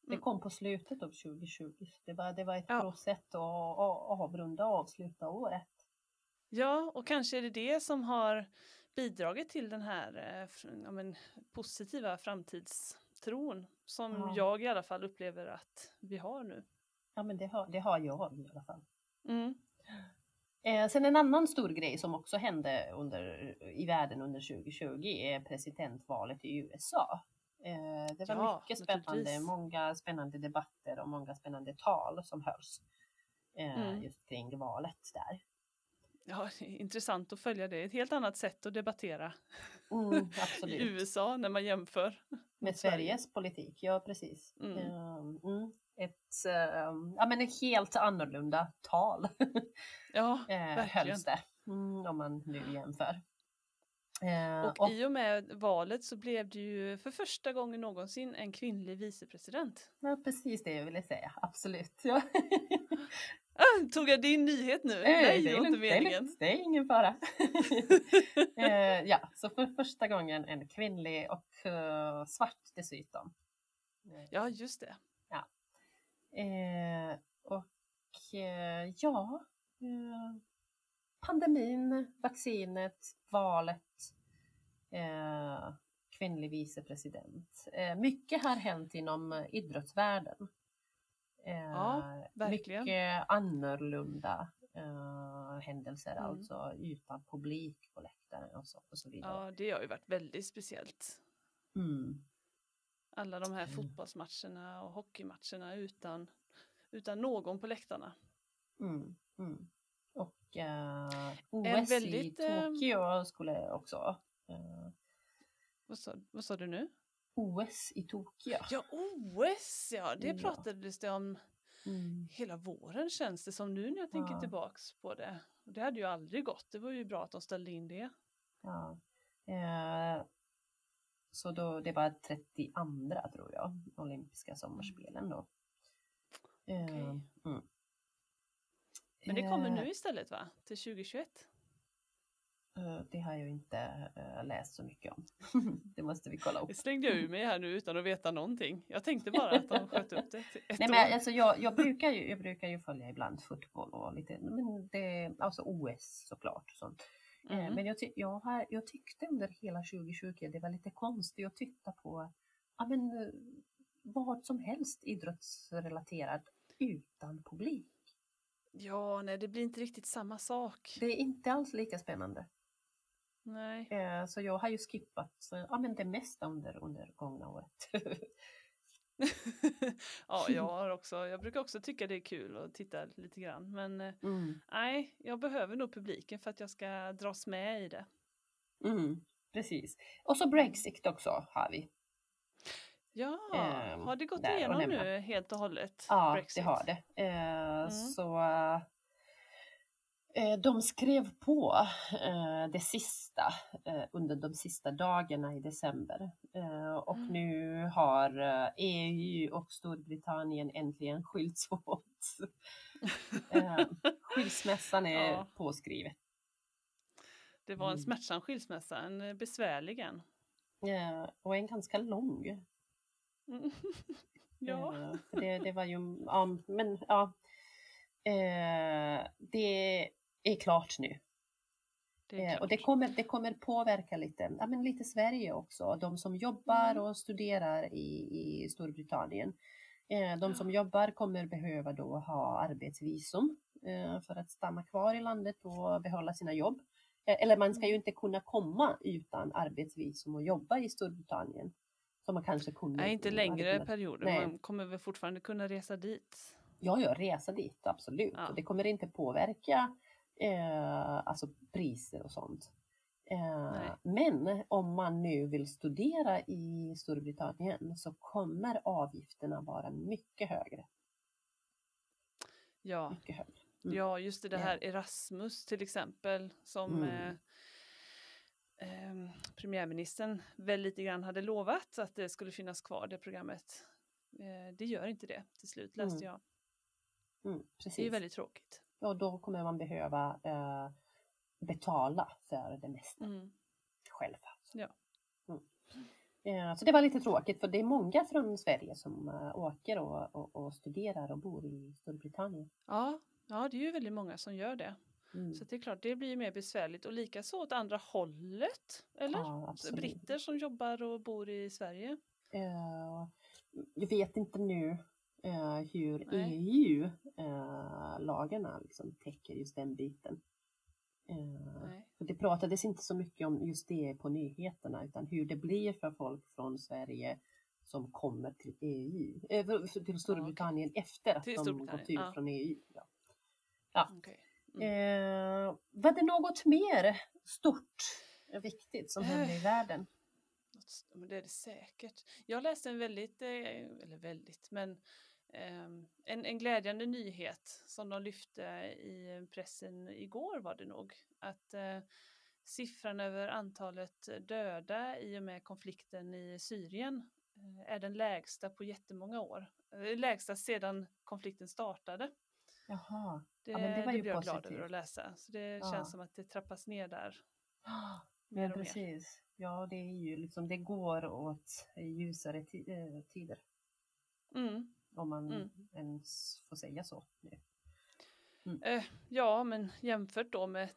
Det Mm. kom på slutet av 2020. Det var, det var ett Ja. bra sätt att, avrunda och avsluta året. Ja, och kanske är det det som har bidragit till den här eh, ja, men, positiva framtidstron som Ja. jag i alla fall upplever att vi har nu. Ja, men det har, det har jag i alla fall. Mm. Eh, sen en annan stor grej som också hände under, i världen under 2020 är presidentvalet i USA. Eh, det var Ja, mycket spännande, många spännande debatter och många spännande tal som hölls eh, Mm. just kring valet där. Ja, intressant att följa det. Ett helt annat sätt att debattera Mm, i. USA när man jämför. Med Sverige. Sveriges politik, ja precis. Mm. Ehm, mm. Ett, ehm, ja, men ett helt annorlunda tal Ja, eh, hölls det, mm, om man nu jämför. Eh, Och i och med valet så blev det ju för första gången någonsin en kvinnlig vicepresident. ja, precis det jag ville säga, absolut. Ja. Ah, tog jag din nyhet nu? Eh, Nej, det, är inte meningen. det är ingen fara. eh, ja, så för första gången en kvinnlig och eh, svart dessutom. Eh, Ja, just det. Eh, och eh, ja, eh, pandemin, vaccinet, valet, kvinnlig vicepresident. Mycket har hänt inom idrottsvärlden. Eh, Ja, verkligen. Mycket annorlunda eh, händelser, Mm. alltså utan publik på läktaren och så, och så vidare. Ja, det har ju varit väldigt speciellt. Mm. Alla de här Mm. fotbollsmatcherna och hockeymatcherna utan, utan någon på läktarna. Mm, mm. Och eh, OS väldigt, i eh, Tokyo skulle också. Eh, Vad sa, vad sa du nu? OS i Tokyo. Ja, OS ja, det Ja. pratades det om Mm. hela våren känns det som nu när jag tänker Ja. tillbaks på det. Och Det hade ju aldrig gått, det var ju bra att de ställde in det. Ja. Eh, så då, det var 32 tror jag, olympiska sommarspelen då. Eh, Okej. mm. Men det kommer Eh, nu istället va? Till 2021? Eh, Det har jag inte eh, läst så mycket om. det måste vi kolla upp. Det slängde jag ur mig här nu utan att veta någonting. Jag tänkte bara att de sköt upp det ett Nej, år. men alltså jag, jag, brukar ju, jag brukar ju följa ibland fotboll och lite, men det, alltså OS såklart. och Sånt. Eh, Mm. Men jag, ty, jag, har, jag tyckte under hela 2020 det var lite konstigt att titta på ja, men, vad som helst idrottsrelaterat utan publik. Ja, nej det blir inte riktigt samma sak. Det är inte alls lika spännande. Nej. Eh, Så jag har ju skippat eh, ja, men det mesta under, under gångna året. ja, jag har också, jag brukar också tycka det är kul att titta lite grann. Men eh, Mm. nej, jag behöver nog publiken för att jag ska dras med i det. Mm. Precis. Och så Brexit också har vi. Ja, Ehm, har det gått igenom nu helt och hållet? Ja, Brexit? det har det. Eh, Mm. Så eh, de skrev på eh, det sista eh, under de sista dagarna i december. Eh, och Mm. nu har eh, EU och Storbritannien äntligen skilts åt. eh, skilsmässan är Ja. påskrivet. Det var en Mm. smärtsam skilsmässa, en eh, besvärlig en. Eh, och en ganska lång. Ja. Eh, det, det var ju, ja, men ja. Eh, det är klart nu. Det är Eh, klart. och det kommer, det kommer påverka lite, ja, men lite Sverige också. De som jobbar Mm. och studerar i, i Storbritannien. Eh, de som jobbar kommer behöva då ha arbetsvisum eh, för att stanna kvar i landet och behålla sina jobb. Eller man ska ju inte kunna komma utan arbetsvisum och jobba i Storbritannien. Som man kanske kunde. Nej, inte längre kunnat- perioder. Nej. Man kommer väl fortfarande kunna resa dit. Ja, ja, resa dit, absolut. Ja. Och det kommer inte påverka eh, alltså priser och sånt. Eh, men om man nu vill studera i Storbritannien så kommer avgifterna vara mycket högre. Ja, Mycket högre. Mm. ja just det, det här Erasmus till exempel som Mm. eh, eh, premiärministern väl lite grann hade lovat att det skulle finnas kvar det programmet. Eh, det gör inte det till slut läste Mm. jag. Mm, Det är väldigt tråkigt. Och då kommer man behöva eh, betala för det mesta Mm. själv. alltså. Ja. Mm. Eh, så det var lite tråkigt för det är många från Sverige som eh, åker och, och, och studerar och bor i Storbritannien. Ja, ja, det är ju väldigt många som gör det. Mm. Så det är klart, det blir ju mer besvärligt och likaså åt andra hållet. Eller? Ja. Britter som jobbar och bor i Sverige. Eh, jag vet inte nu hur Nej. EU-lagarna liksom täcker just den biten. Eh, Nej. det pratades inte så mycket om just det på nyheterna utan hur det blir för folk från Sverige som kommer till EU, eh, till Storbritannien efter att Till de gått ut ja. från EU. Ja. Okej. Eh, var det något mer stort, och viktigt som hände i världen? Det är det säkert. Jag läste en väldigt, eller väldigt, men en, en glädjande nyhet som de lyfte i pressen igår var det nog. Att eh, siffran över antalet döda i och med konflikten i Syrien eh, är den lägsta på jättemånga år. Eh, Lägsta sedan konflikten startade. Jaha. Det, Ja, men det var ju blev jag glad över att läsa. Så det Ja. känns som att det trappas ner där. Ja, Mer och mer. precis. Ja, det är ju liksom, det går åt ljusare ti- tider. Mm. Om man Mm. ens får säga så. nu. Eh, ja, men jämfört då med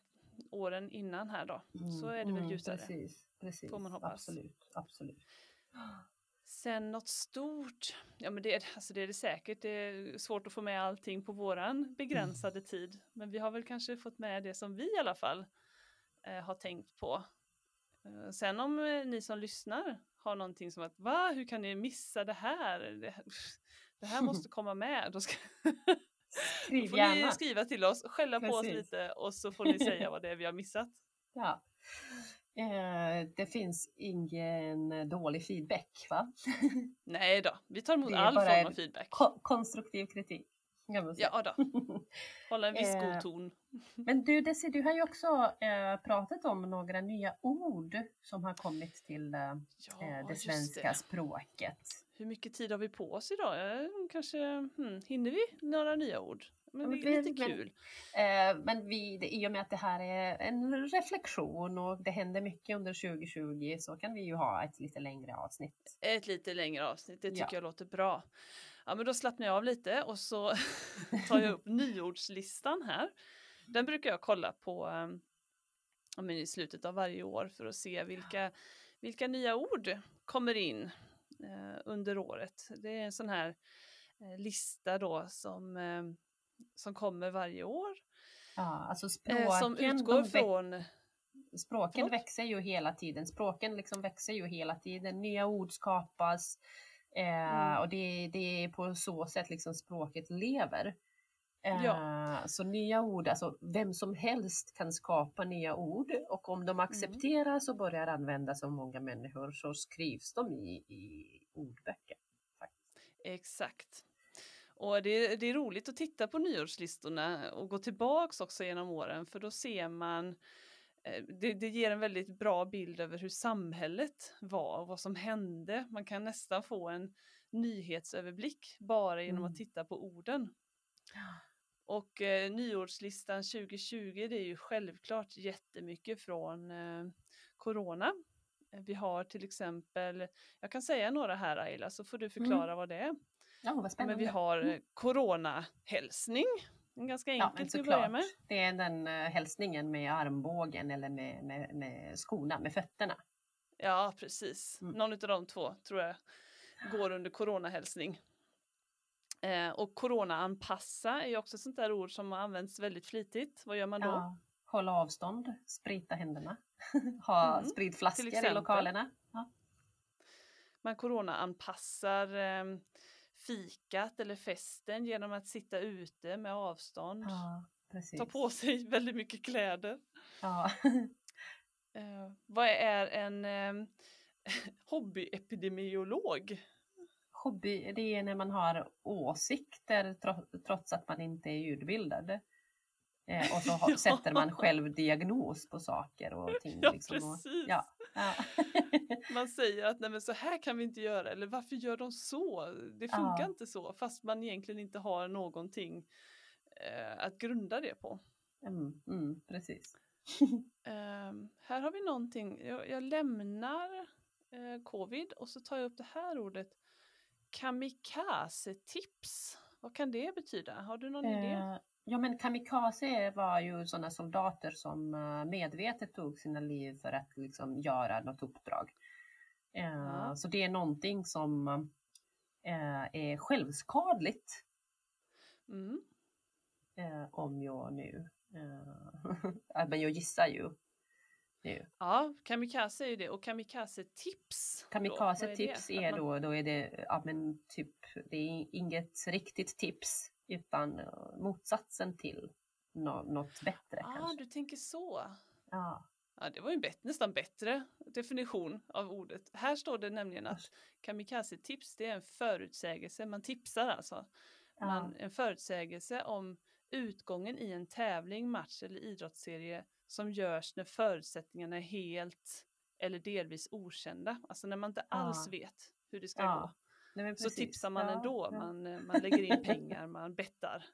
åren innan här då, så är det väl ljusare. Mm, Precis, precis. Får man hoppas. Absolut, absolut. Sen något stort, ja men det, är- alltså det är det säkert, det är svårt att få med allting på våran begränsade tid. Men vi har väl kanske fått med det som vi i alla fall eh, har tänkt på. Eh, sen om eh, ni som lyssnar har någonting som att va, hur kan ni missa det här? Det, det här måste komma med. Då, ska, då Skriv får gärna. ni skriva till oss, skälla på oss Precis. lite och så får ni säga vad det är vi har missat. Ja. Eh, det finns ingen dålig feedback, va? Nej då, vi tar emot all form av feedback. Ko- konstruktiv kritik. Ja då, hålla en viss Eh, god ton. Men du, Desi, du har ju också eh, pratat om några nya ord som har kommit till eh, Ja, eh, det svenska det. språket. Hur mycket tid har vi på oss idag? Kanske, hmm, hinner vi några nya ord? Men det är lite men- kul. Eh, men vi, det, i och med att det här är en reflektion och det händer mycket under 2020 så kan vi ju ha ett lite längre avsnitt. Ett lite längre avsnitt, det tycker Ja. jag låter bra. Ja, men då slappnar jag av lite och så tar jag upp nyordslistan här. Den brukar jag kolla på men i slutet av varje år för att se vilka, vilka nya ord kommer in eh, under året. Det är en sån här eh, lista då som, eh, som kommer varje år. Ja, alltså språken, Eh, som utgår från språken Förlåt? växer ju hela tiden. Språken liksom växer ju hela tiden. Nya ord skapas. Eh, Mm. Och det, det är på så sätt liksom språket lever. Eh, Ja. Så nya ord, alltså vem som helst kan skapa nya ord och om de accepteras och börjar användas av många människor så skrivs de i, i ordböcker. Faktiskt. Exakt. Och det, det är roligt att titta på nyårslistorna och gå tillbaks också genom åren för då ser man eh, det, det ger en väldigt bra bild över hur samhället var och vad som hände. Man kan nästan få en nyhetsöverblick bara genom Mm. att titta på orden. Och eh, nyårslistan 2020 det är ju självklart jättemycket från eh, Corona. Vi har till exempel, jag kan säga några här Ayla så får du Mm. förklara vad det är. Ja, vad Men spännande. vi har Mm. eh, coronahälsning. En ganska Ja, enkel men till att börja med. Det är den uh, hälsningen med armbågen eller med, med, med skorna, med fötterna. Ja, precis. Mm. Någon av de två tror jag går under coronahälsning. Eh, och coronaanpassa är ju också ett sånt där ord som används väldigt flitigt. Vad gör man då? Ja, hålla avstånd, sprita händerna, ha Mm, spritflaskor i lokalerna. Ja. Man coronaanpassar eh, fikat eller festen genom att sitta ute med avstånd. ja. Ta på sig väldigt mycket kläder. Ja. Eh, vad är en eh, hobbyepidemiolog? Hobby, det är när man har åsikter tro- trots att man inte är ljudbildad. Eh, och så har, Ja. sätter man själv diagnos på saker och ting. Ja, liksom, och, precis. ja, ja. Man säger att Nej, men så här kan vi inte göra eller varför gör de så? Det funkar inte så fast man egentligen inte har någonting eh, att grunda det på. mm, mm, precis. Ehm, här har vi någonting, jag, jag lämnar eh, covid och så tar jag upp det här ordet kamikaze-tips. Vad kan det betyda? Har du någon idé? Eh, ja men kamikaze var ju sådana soldater som eh, medvetet tog sina liv för att liksom göra något uppdrag. Eh, Ja. Så det är någonting som eh, är självskadligt Mm. eh, om jag nu, eh, men jag gissar ju nu. Ja, kamikaze är ju det och kamikaze-tips. är Kamikaze-tips är, man- då, då är det, ja men typ, det är inget riktigt tips utan eh, motsatsen till nå- något bättre Ah, kanske. du tänker så. Ja. Ja, det var ju en bet- nästan bättre definition av ordet. Här står det nämligen att kamikaze-tips det är en förutsägelse, man tipsar alltså. Man, en förutsägelse om utgången i en tävling, match eller idrottsserie som görs när förutsättningarna är helt eller delvis okända. Alltså när man inte alls Ja. vet hur det ska Ja, gå. Nej, Så tipsar man Ja, ändå, ja. man, eh, man lägger in pengar, man bettar.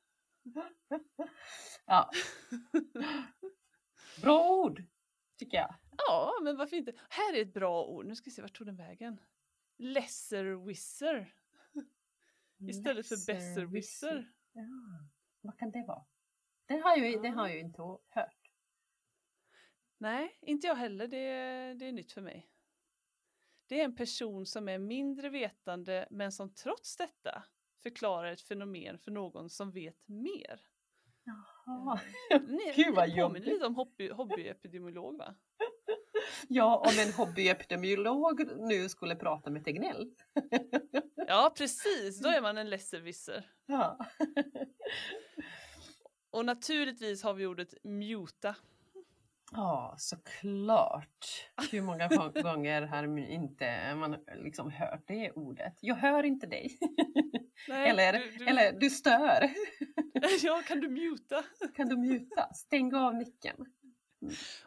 Ja. Bra ord, tycker jag. Ja, men varför inte? Här är ett bra ord, nu ska vi se, vart tog den vägen? Lesser-wisser istället för besserwisser. Ja. Vad kan det vara? Det har jag, det Ja. har jag inte hört. Nej, inte jag heller. Det, det är nytt för mig. Det är en person som är mindre vetande men som trots detta förklarar ett fenomen för någon som vet mer. Jaha. Ni, Gud, vad ni påminner lite om hobby, hobbyepidemiolog va? Ja, om en hobbyepidemiolog nu skulle prata med Tegnell. Ja, precis. Då är man en lesserwisser. Ja. Och naturligtvis har vi ordet muta. Ja, såklart. Hur många gång- gånger har inte man liksom hört det ordet? Jag hör inte dig. Nej, Eller, du, du, eller du stör. ja, kan du muta? Kan du muta? Stäng av micken.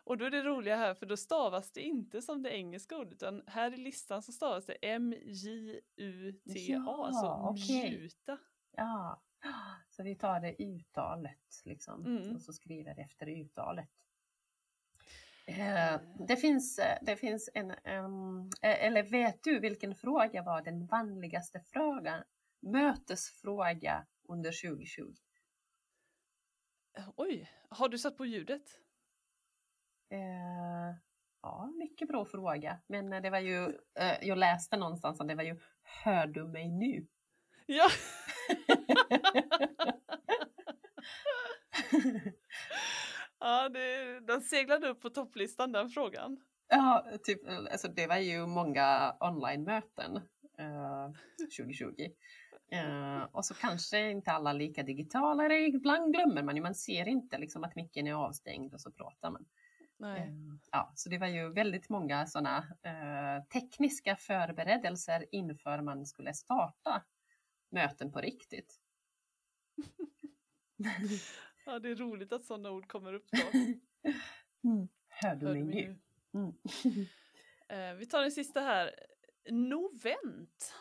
Och då är det roliga här för då stavas det inte som det engelska ordet utan här i listan så stavas det M-J-U-T-A, Ja, alltså muta. Ja, så vi tar det uttalet liksom Mm. och så skriver efter uttalet. Eh, Det finns, eh, det finns en, eh, eller vet du vilken fråga var den vanligaste frågan, mötesfråga under 2020? Oj, har du satt på ljudet? Eh, Ja, mycket bra fråga. Men eh, det var ju, eh, jag läste någonstans att det var ju Hör du mig nu? Ja. ja, det, den seglade upp på topplistan den frågan. Ja, typ, alltså det var ju många online-möten eh, 2020. Eh, och så kanske inte alla lika digitala, eller ibland glömmer man ju, man ser inte liksom att micken är avstängd och så pratar man. Nej. Eh, ja, så det var ju väldigt många sådana eh, tekniska förberedelser inför man skulle starta möten på riktigt. Ja, det är roligt att sådana ord kommer upp då. Mm. Hör du Hör mig nu? nu? Mm. Eh, vi tar den sista här. Novent.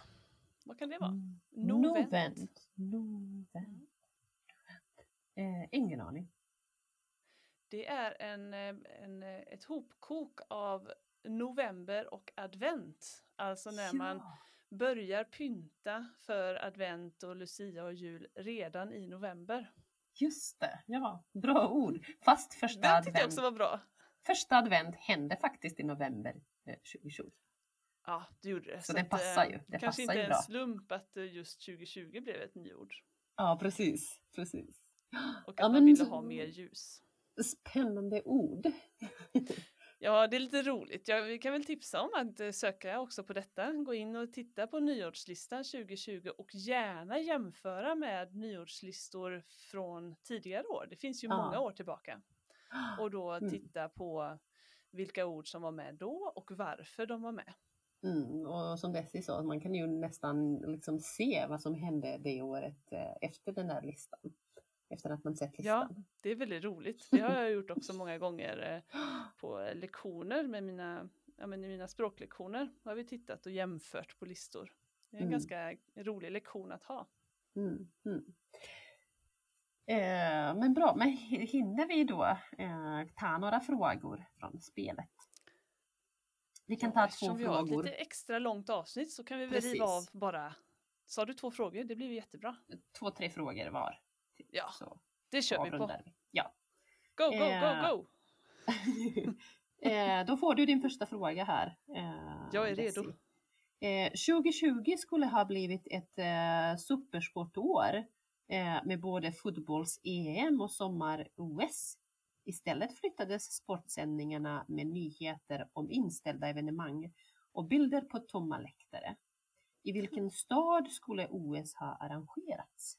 Vad kan det vara? Mm. Novent. Novent. Novent. Eh, ingen aning. Det är en, eh, en, eh, ett hopkok av november och advent. Alltså när man Ja, börjar pynta för advent och lucia och jul redan i november. just det, ja, bra ord. Fast första Den tyckte jag advent, också var bra. första advent hände faktiskt i november eh, 2020. Ja, det gjorde det. Så det att, passar eh, ju, det kanske passar inte ju en bra. slump att eh, just 2020 blev ett nyord. Ja, precis, precis. Och att Ja, man men ville så- ha mer ljus. Spännande ord. Ja, det är lite roligt. Ja, vi kan väl tipsa om att eh, söka också på detta. Gå in och titta på nyårslistan 2020 och gärna jämföra med nyårslistor från tidigare år. Det finns ju Ja. många år tillbaka. Och då Mm. titta på vilka ord som var med då och varför de var med. Mm, och som Desi sa, man kan ju nästan liksom se vad som hände det året eh, efter den här listan. Efter att man sett Ja. listan. Det är väldigt roligt. Det har jag gjort också många gånger eh, på lektioner med mina, ja, men i mina språklektioner. Har vi tittat och jämfört på listor. Det är en Mm. ganska rolig lektion att ha. Mm, mm. Eh, men bra, men hi- hinner vi då eh, ta några frågor från spelet? Vi kan Ja, ta två eftersom vi har ett frågor. lite extra långt avsnitt så kan vi väl riva av bara. Sa du två frågor? Det blir jättebra. Två, tre frågor var. Ja, Så det kör vi på. vi. Ja. Go, go, Eh, go, go! eh, då får du din första fråga här. Eh, Jag är redo. Eh, 2020 skulle ha blivit ett eh, supersportår eh, med både fotbolls-EM och sommar-OS. Istället flyttades sportsändningarna med nyheter om inställda evenemang och bilder på tomma läktare. I vilken stad skulle OS ha arrangerats?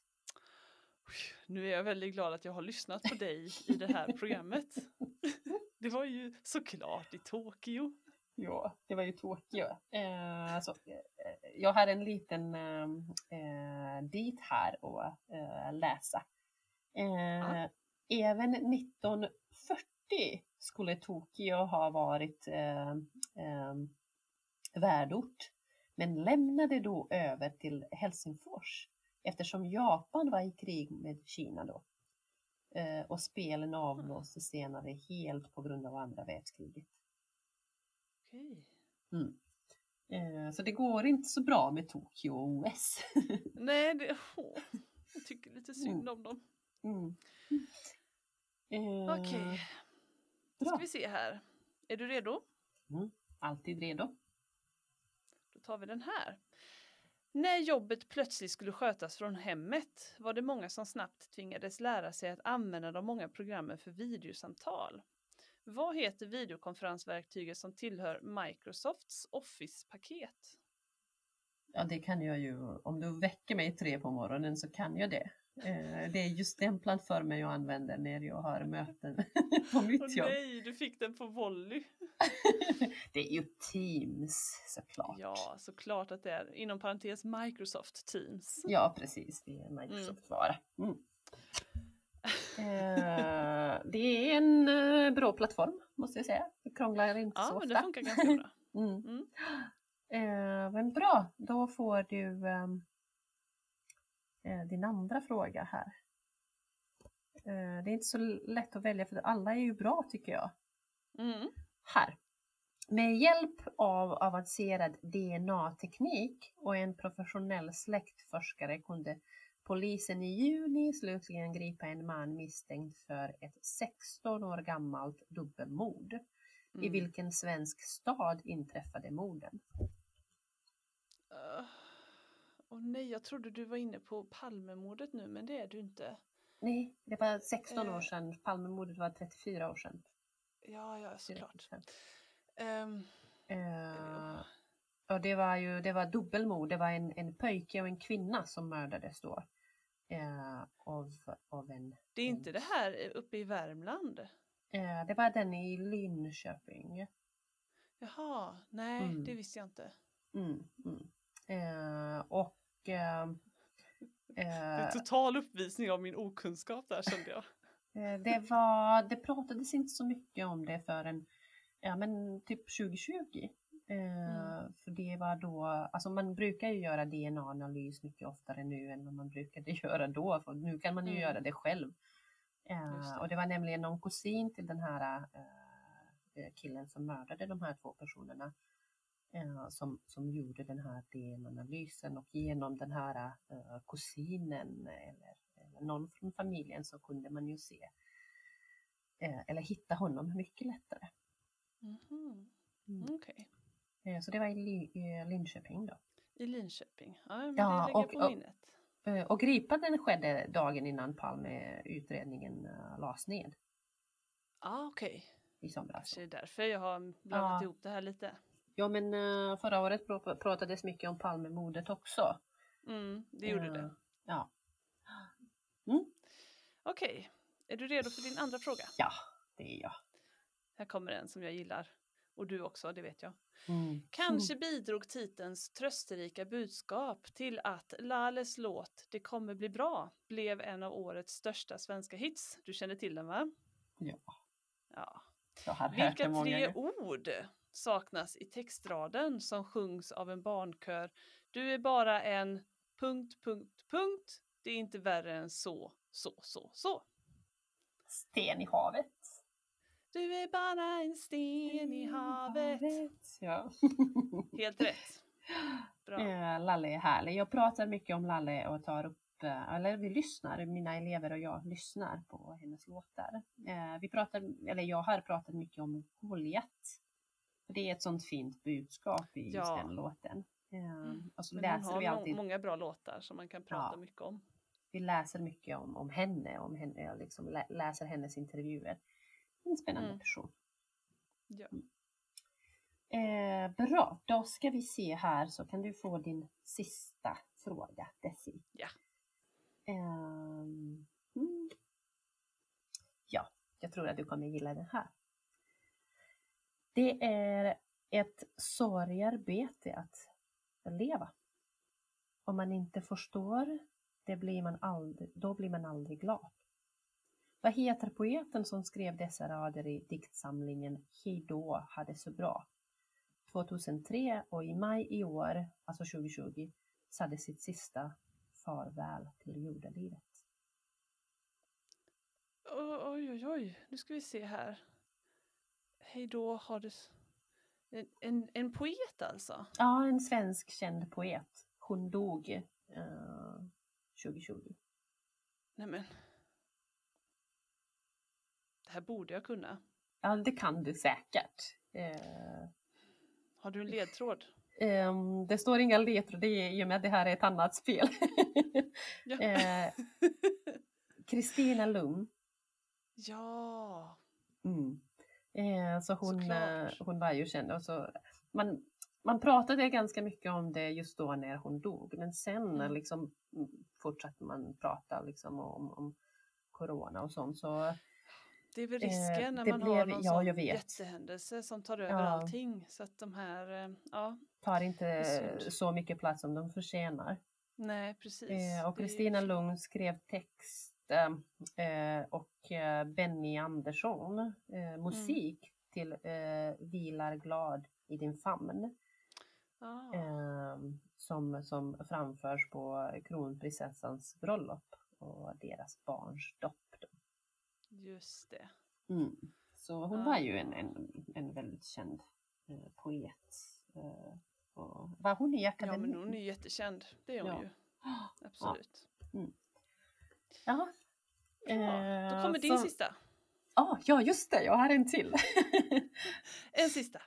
Nu är jag väldigt glad att jag har lyssnat på dig i det här programmet. Det var ju såklart i Tokyo. Ja, det var ju Tokyo. Eh, alltså, eh, jag har en liten eh, eh, dit här att eh, läsa. Ja. Även 1940 skulle Tokyo ha varit eh, värdort, men lämnade då över till Helsingfors eftersom Japan var i krig med Kina då. Eh, och spelen avblåstes senare helt på grund av andra världskriget. Okej. Mm. Eh, Så det går inte så bra med Tokyo och OS. Nej, det, åh, jag tycker lite synd om dem. Mm. Eh, Okej, då ska vi se här. Är du redo? alltid redo. Då tar vi den här. När jobbet plötsligt skulle skötas från hemmet var det många som snabbt tvingades lära sig att använda de många programmen för videosamtal. Vad heter videokonferensverktyget som tillhör Microsofts Office-paket? Ja, det kan jag ju. Om du väcker mig tre på morgonen så kan jag det. Eh, Det är ju stämplat för mig att använda när jag har möten på mitt jobb. nej, du fick den på volley. Det är ju Teams såklart. Ja, såklart att det är. Inom parentes Microsoft Teams. Ja, precis. Det är Microsoft-vara. Mm. Eh, det är en eh, bra plattform måste jag säga. Det krånglar inte Ja, så men det ofta. funkar ganska bra. Mm. Mm. Men bra, då får du eh, din andra fråga här. Eh, det är inte så lätt att välja för alla är ju bra tycker jag. Mm. Här. Med hjälp av avancerad DNA-teknik och en professionell släktforskare kunde polisen i juni slutligen gripa en man misstänkt för ett 16 år gammalt dubbelmord. I Mm. vilken svensk stad inträffade morden? Uh, Åh nej, jag trodde du var inne på Palmemordet nu, men det är du inte. Nej, det var 16 år Eh. sedan. Palmemordet var 34 år sedan. Ja, ja, såklart. Ehm, Eh, och det var ju det var dubbelmord. Det var en, en pojke och en kvinna som mördades då. Eh, av, av en, det är inte det här uppe i Värmland? eh, det var den i Linköping. Jaha, nej, Mm. det visste jag inte. Mm, mm. Eh, eh, total uppvisning av min okunskap där kände jag. Eh, Det, var, det pratades inte så mycket om det förrän ja, men typ 2020. Eh, För det var då, alltså man brukar ju göra DNA-analys mycket oftare nu än vad man brukade göra då. För nu kan man ju Mm. göra det själv. Eh, det. Och det var nämligen någon kusin till den här killen som mördade de här två personerna eh, som, som gjorde den här DNA-analysen och genom den här eh, kusinen eller, eller någon från familjen så kunde man ju se eh, eller hitta honom mycket lättare. Mhm. Mm. Okej. Eh, Så det var i Li- i Linköping då. I Linköping. Ja, men Ja, det och- på och- minnet. Eh, Och gripanden skedde dagen innan Palme-utredningen eh, lades ned Ja, okej. i somras. Kanske är därför jag har blandat Ja. ihop det här lite. Ja men eh, förra året pr- pratades mycket om Palmemordet också. Mm, det gjorde Eh, det. Ja. Okej, är du redo för din andra fråga? ja, det är jag. Här kommer en som jag gillar. Och du också, det vet jag. Mm. Kanske bidrog titelns trösterika budskap till att Lales låt Det kommer bli bra blev en av årets största svenska hits. Du känner till den va? Ja, Ja. jag har hört Vilka det många tre gånger. ord saknas i textraden som sjungs av en barnkör? Du är bara en... Punkt, punkt, punkt. Det är inte värre än så, så, så, så. Sten i havet. Du är bara en sten i havet. Ja. Helt rätt. Bra. Lalle är härlig. Jag pratar mycket om Lalle och tar upp, eh, eller vi lyssnar, mina elever och jag lyssnar på hennes låtar. Eh, Vi pratar, eller jag har pratat mycket om Goliat. För Det är ett sånt fint budskap i just Ja. den låten. Eh, Och så Men hon läser har vi alltid, många bra låtar som man kan prata Ja. mycket om. vi läser mycket om, om henne, om henne, jag liksom lä- läser hennes intervjuer. En spännande Mm. person. Ja. Eh, bra, då ska vi se här så kan du få din sista fråga, Desi. Ja. Ehm, mm. Ja, jag tror att du kommer gilla den här. Det är ett sorgarbete att leva. Om man inte förstår, det blir man aldrig, då blir man aldrig glad. Vad heter poeten som skrev dessa rader i diktsamlingen Hejdå hade så bra? 2003 och i maj i år, alltså 2020, sade sitt sista farväl till jordelivet. Oj, oj, oj. Nu ska vi se här. Hej då, har du... En, en, en poet alltså? Ja, en svensk känd poet. Hon dog eh, 2020. Nej men. Det här borde jag kunna. Ja, det kan du säkert. Eh, Har du en ledtråd? ehm, det står inga ledtrådar i och med att det här är ett annat spel. Ja. Eh, Kristina Lund. ja. Mm. Eh, så hon, eh, Såklart. hon var ju känd. Och så, man, man pratade ganska mycket om det just då när hon dog. Men sen Mm. liksom, mm, fortsatte man prata liksom, om, om corona och sånt. Så Det är väl Eh, risken när det man blev- har någon ja, sån jättehändelse som tar över Ja. allting. Så att de här, eh, ja, tar inte så mycket plats som de förtjänar. nej precis. Eh, och Kristina Lund skrev text eh, och eh, Benny Andersson eh, musik till eh, Vilar glad i din famn. Ah, eh, som, som framförs på kronprinsessans bröllop och deras barns dopp. just det. Mm. Så hon Ah. var ju en, en, en väldigt känd poet. Och var hon i Ja akademin? men hon är jättekänd, det är hon Ja. ju. Absolut. Jaha. Bra. Då Eh, kommer din så- sista. Ah, ja, just det, jag har en till. En sista.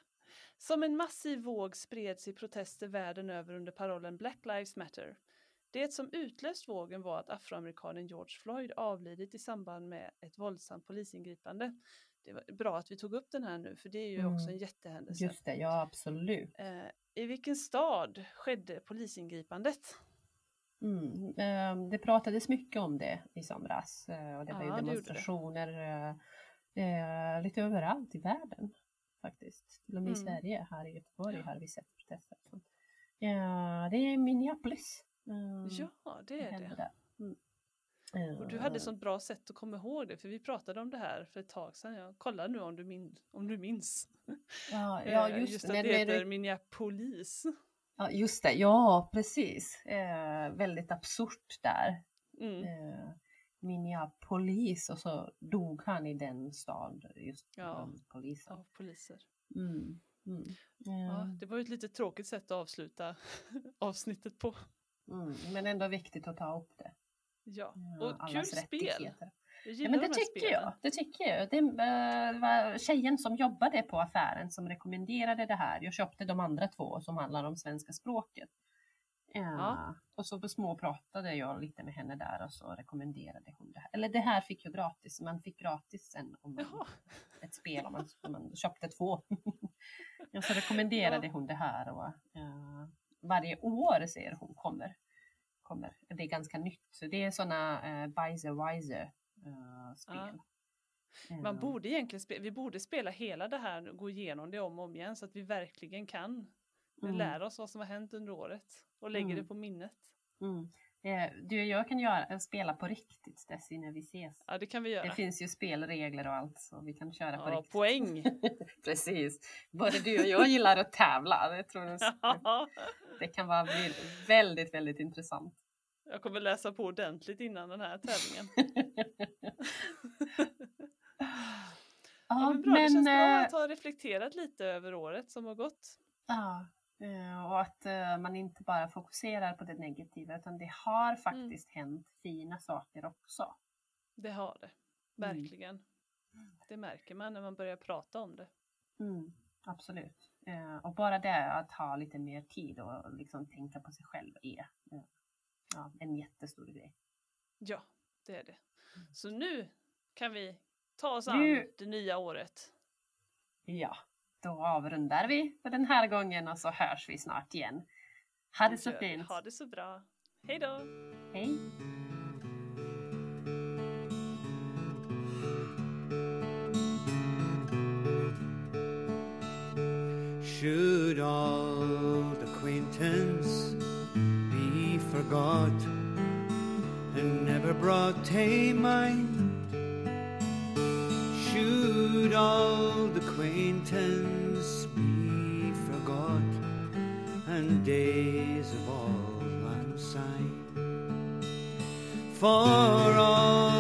Som en massiv våg spred sig protester världen över under parollen Black Lives Matter. Det som utlöst vågen var att afroamerikanen George Floyd avlidit i samband med ett våldsamt polisingripande. Det var bra att vi tog upp den här nu för det är ju också Mm. en jättehändelse. Just det, ja absolut. Eh, I vilken stad skedde polisingripandet? Mm. eh, Det pratades mycket om det i somras eh, och det var Ja, ju det gjorde det. demonstrationer eh, eh, lite överallt i världen faktiskt. Till och med i Mm. Sverige, här i Göteborg Ja. har vi sett protester. det är Minneapolis. Ja, det är hände det. där. Mm. Och du hade sånt bra sätt att komma ihåg det för vi pratade om det här för ett tag sedan. Jag kollar nu om du, min, om du minns. Ja, ja just, just det. att det du- heter Minneapolis. Ja, just det, ja precis. Eh, väldigt absurt där. Mm. Eh, Minneapolis och så dog han i den stad, just Ja. polisen. Av poliser. Mm. Mm. Ja, Eh, det var ju ett lite tråkigt sätt att avsluta avsnittet på. Mm. Men ändå viktigt att ta upp det. Ja, Ja, och kul allas spel. Ja, men de det tycker spelen. jag. Det tycker jag. Det eh, var tjejen som jobbade på affären som rekommenderade det här. Jag köpte de andra två som handlar om svenska språket. Ja. Ja. Och så småpratade jag lite med henne där och så rekommenderade hon det här. Eller det här fick jag gratis. Man fick gratis sen om man, Jaha, ett spel om man, om man köpte två. och så rekommenderade Ja. hon det här. Och, eh, varje år säger hon kommer. kommer. Det är ganska nytt. Så det är sådana uh, Bizer Wiser eh, spel. man Eh, borde egentligen spela, vi borde spela hela det här och gå igenom det om och om igen så att vi verkligen kan Mm. lära oss vad som har hänt under året och lägger Mm. det på minnet. Mm. Eh, Du och jag kan göra, spela på riktigt Desi när vi ses. Ja, det kan vi göra. Det finns ju spelregler och allt så vi kan köra på Ja, riktigt. poäng! Precis. Både du och jag gillar att tävla. Det, tror jag, det kan vara väldigt, väldigt intressant. Jag kommer läsa på ordentligt innan den här tävlingen. Ja, men bra, det känns bra eh, att ha reflekterat lite över året som har gått. Ja, eh, och att eh, man inte bara fokuserar på det negativa utan det har faktiskt hänt fina saker också. Det har det, Mm. verkligen. Det märker man när man börjar prata om det. Mm, absolut. Och bara det att ha lite mer tid och liksom tänka på sig själv är ja, en jättestor grej. Ja, det är det. Så nu kan vi ta oss Nu- an det nya året. Ja, då avrundar vi för den här gången och så hörs vi snart igen. Ha det så fint. Ha det så bra. Hej då! Hej! Should old acquaintance forgot and never brought to mind? Should old acquaintance be forgot and days of old lang syne? For old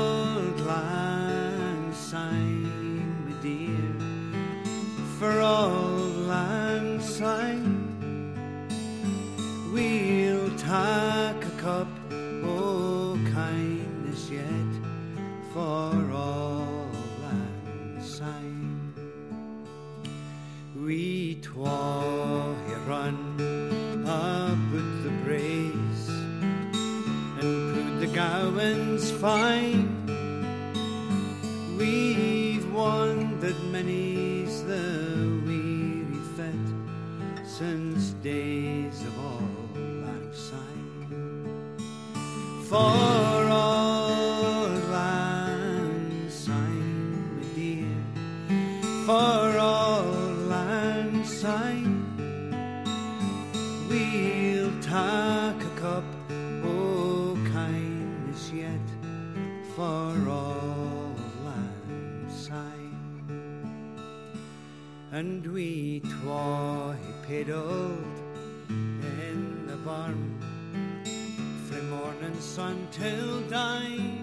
We twa he pedaled in the barn from morning sun till dine.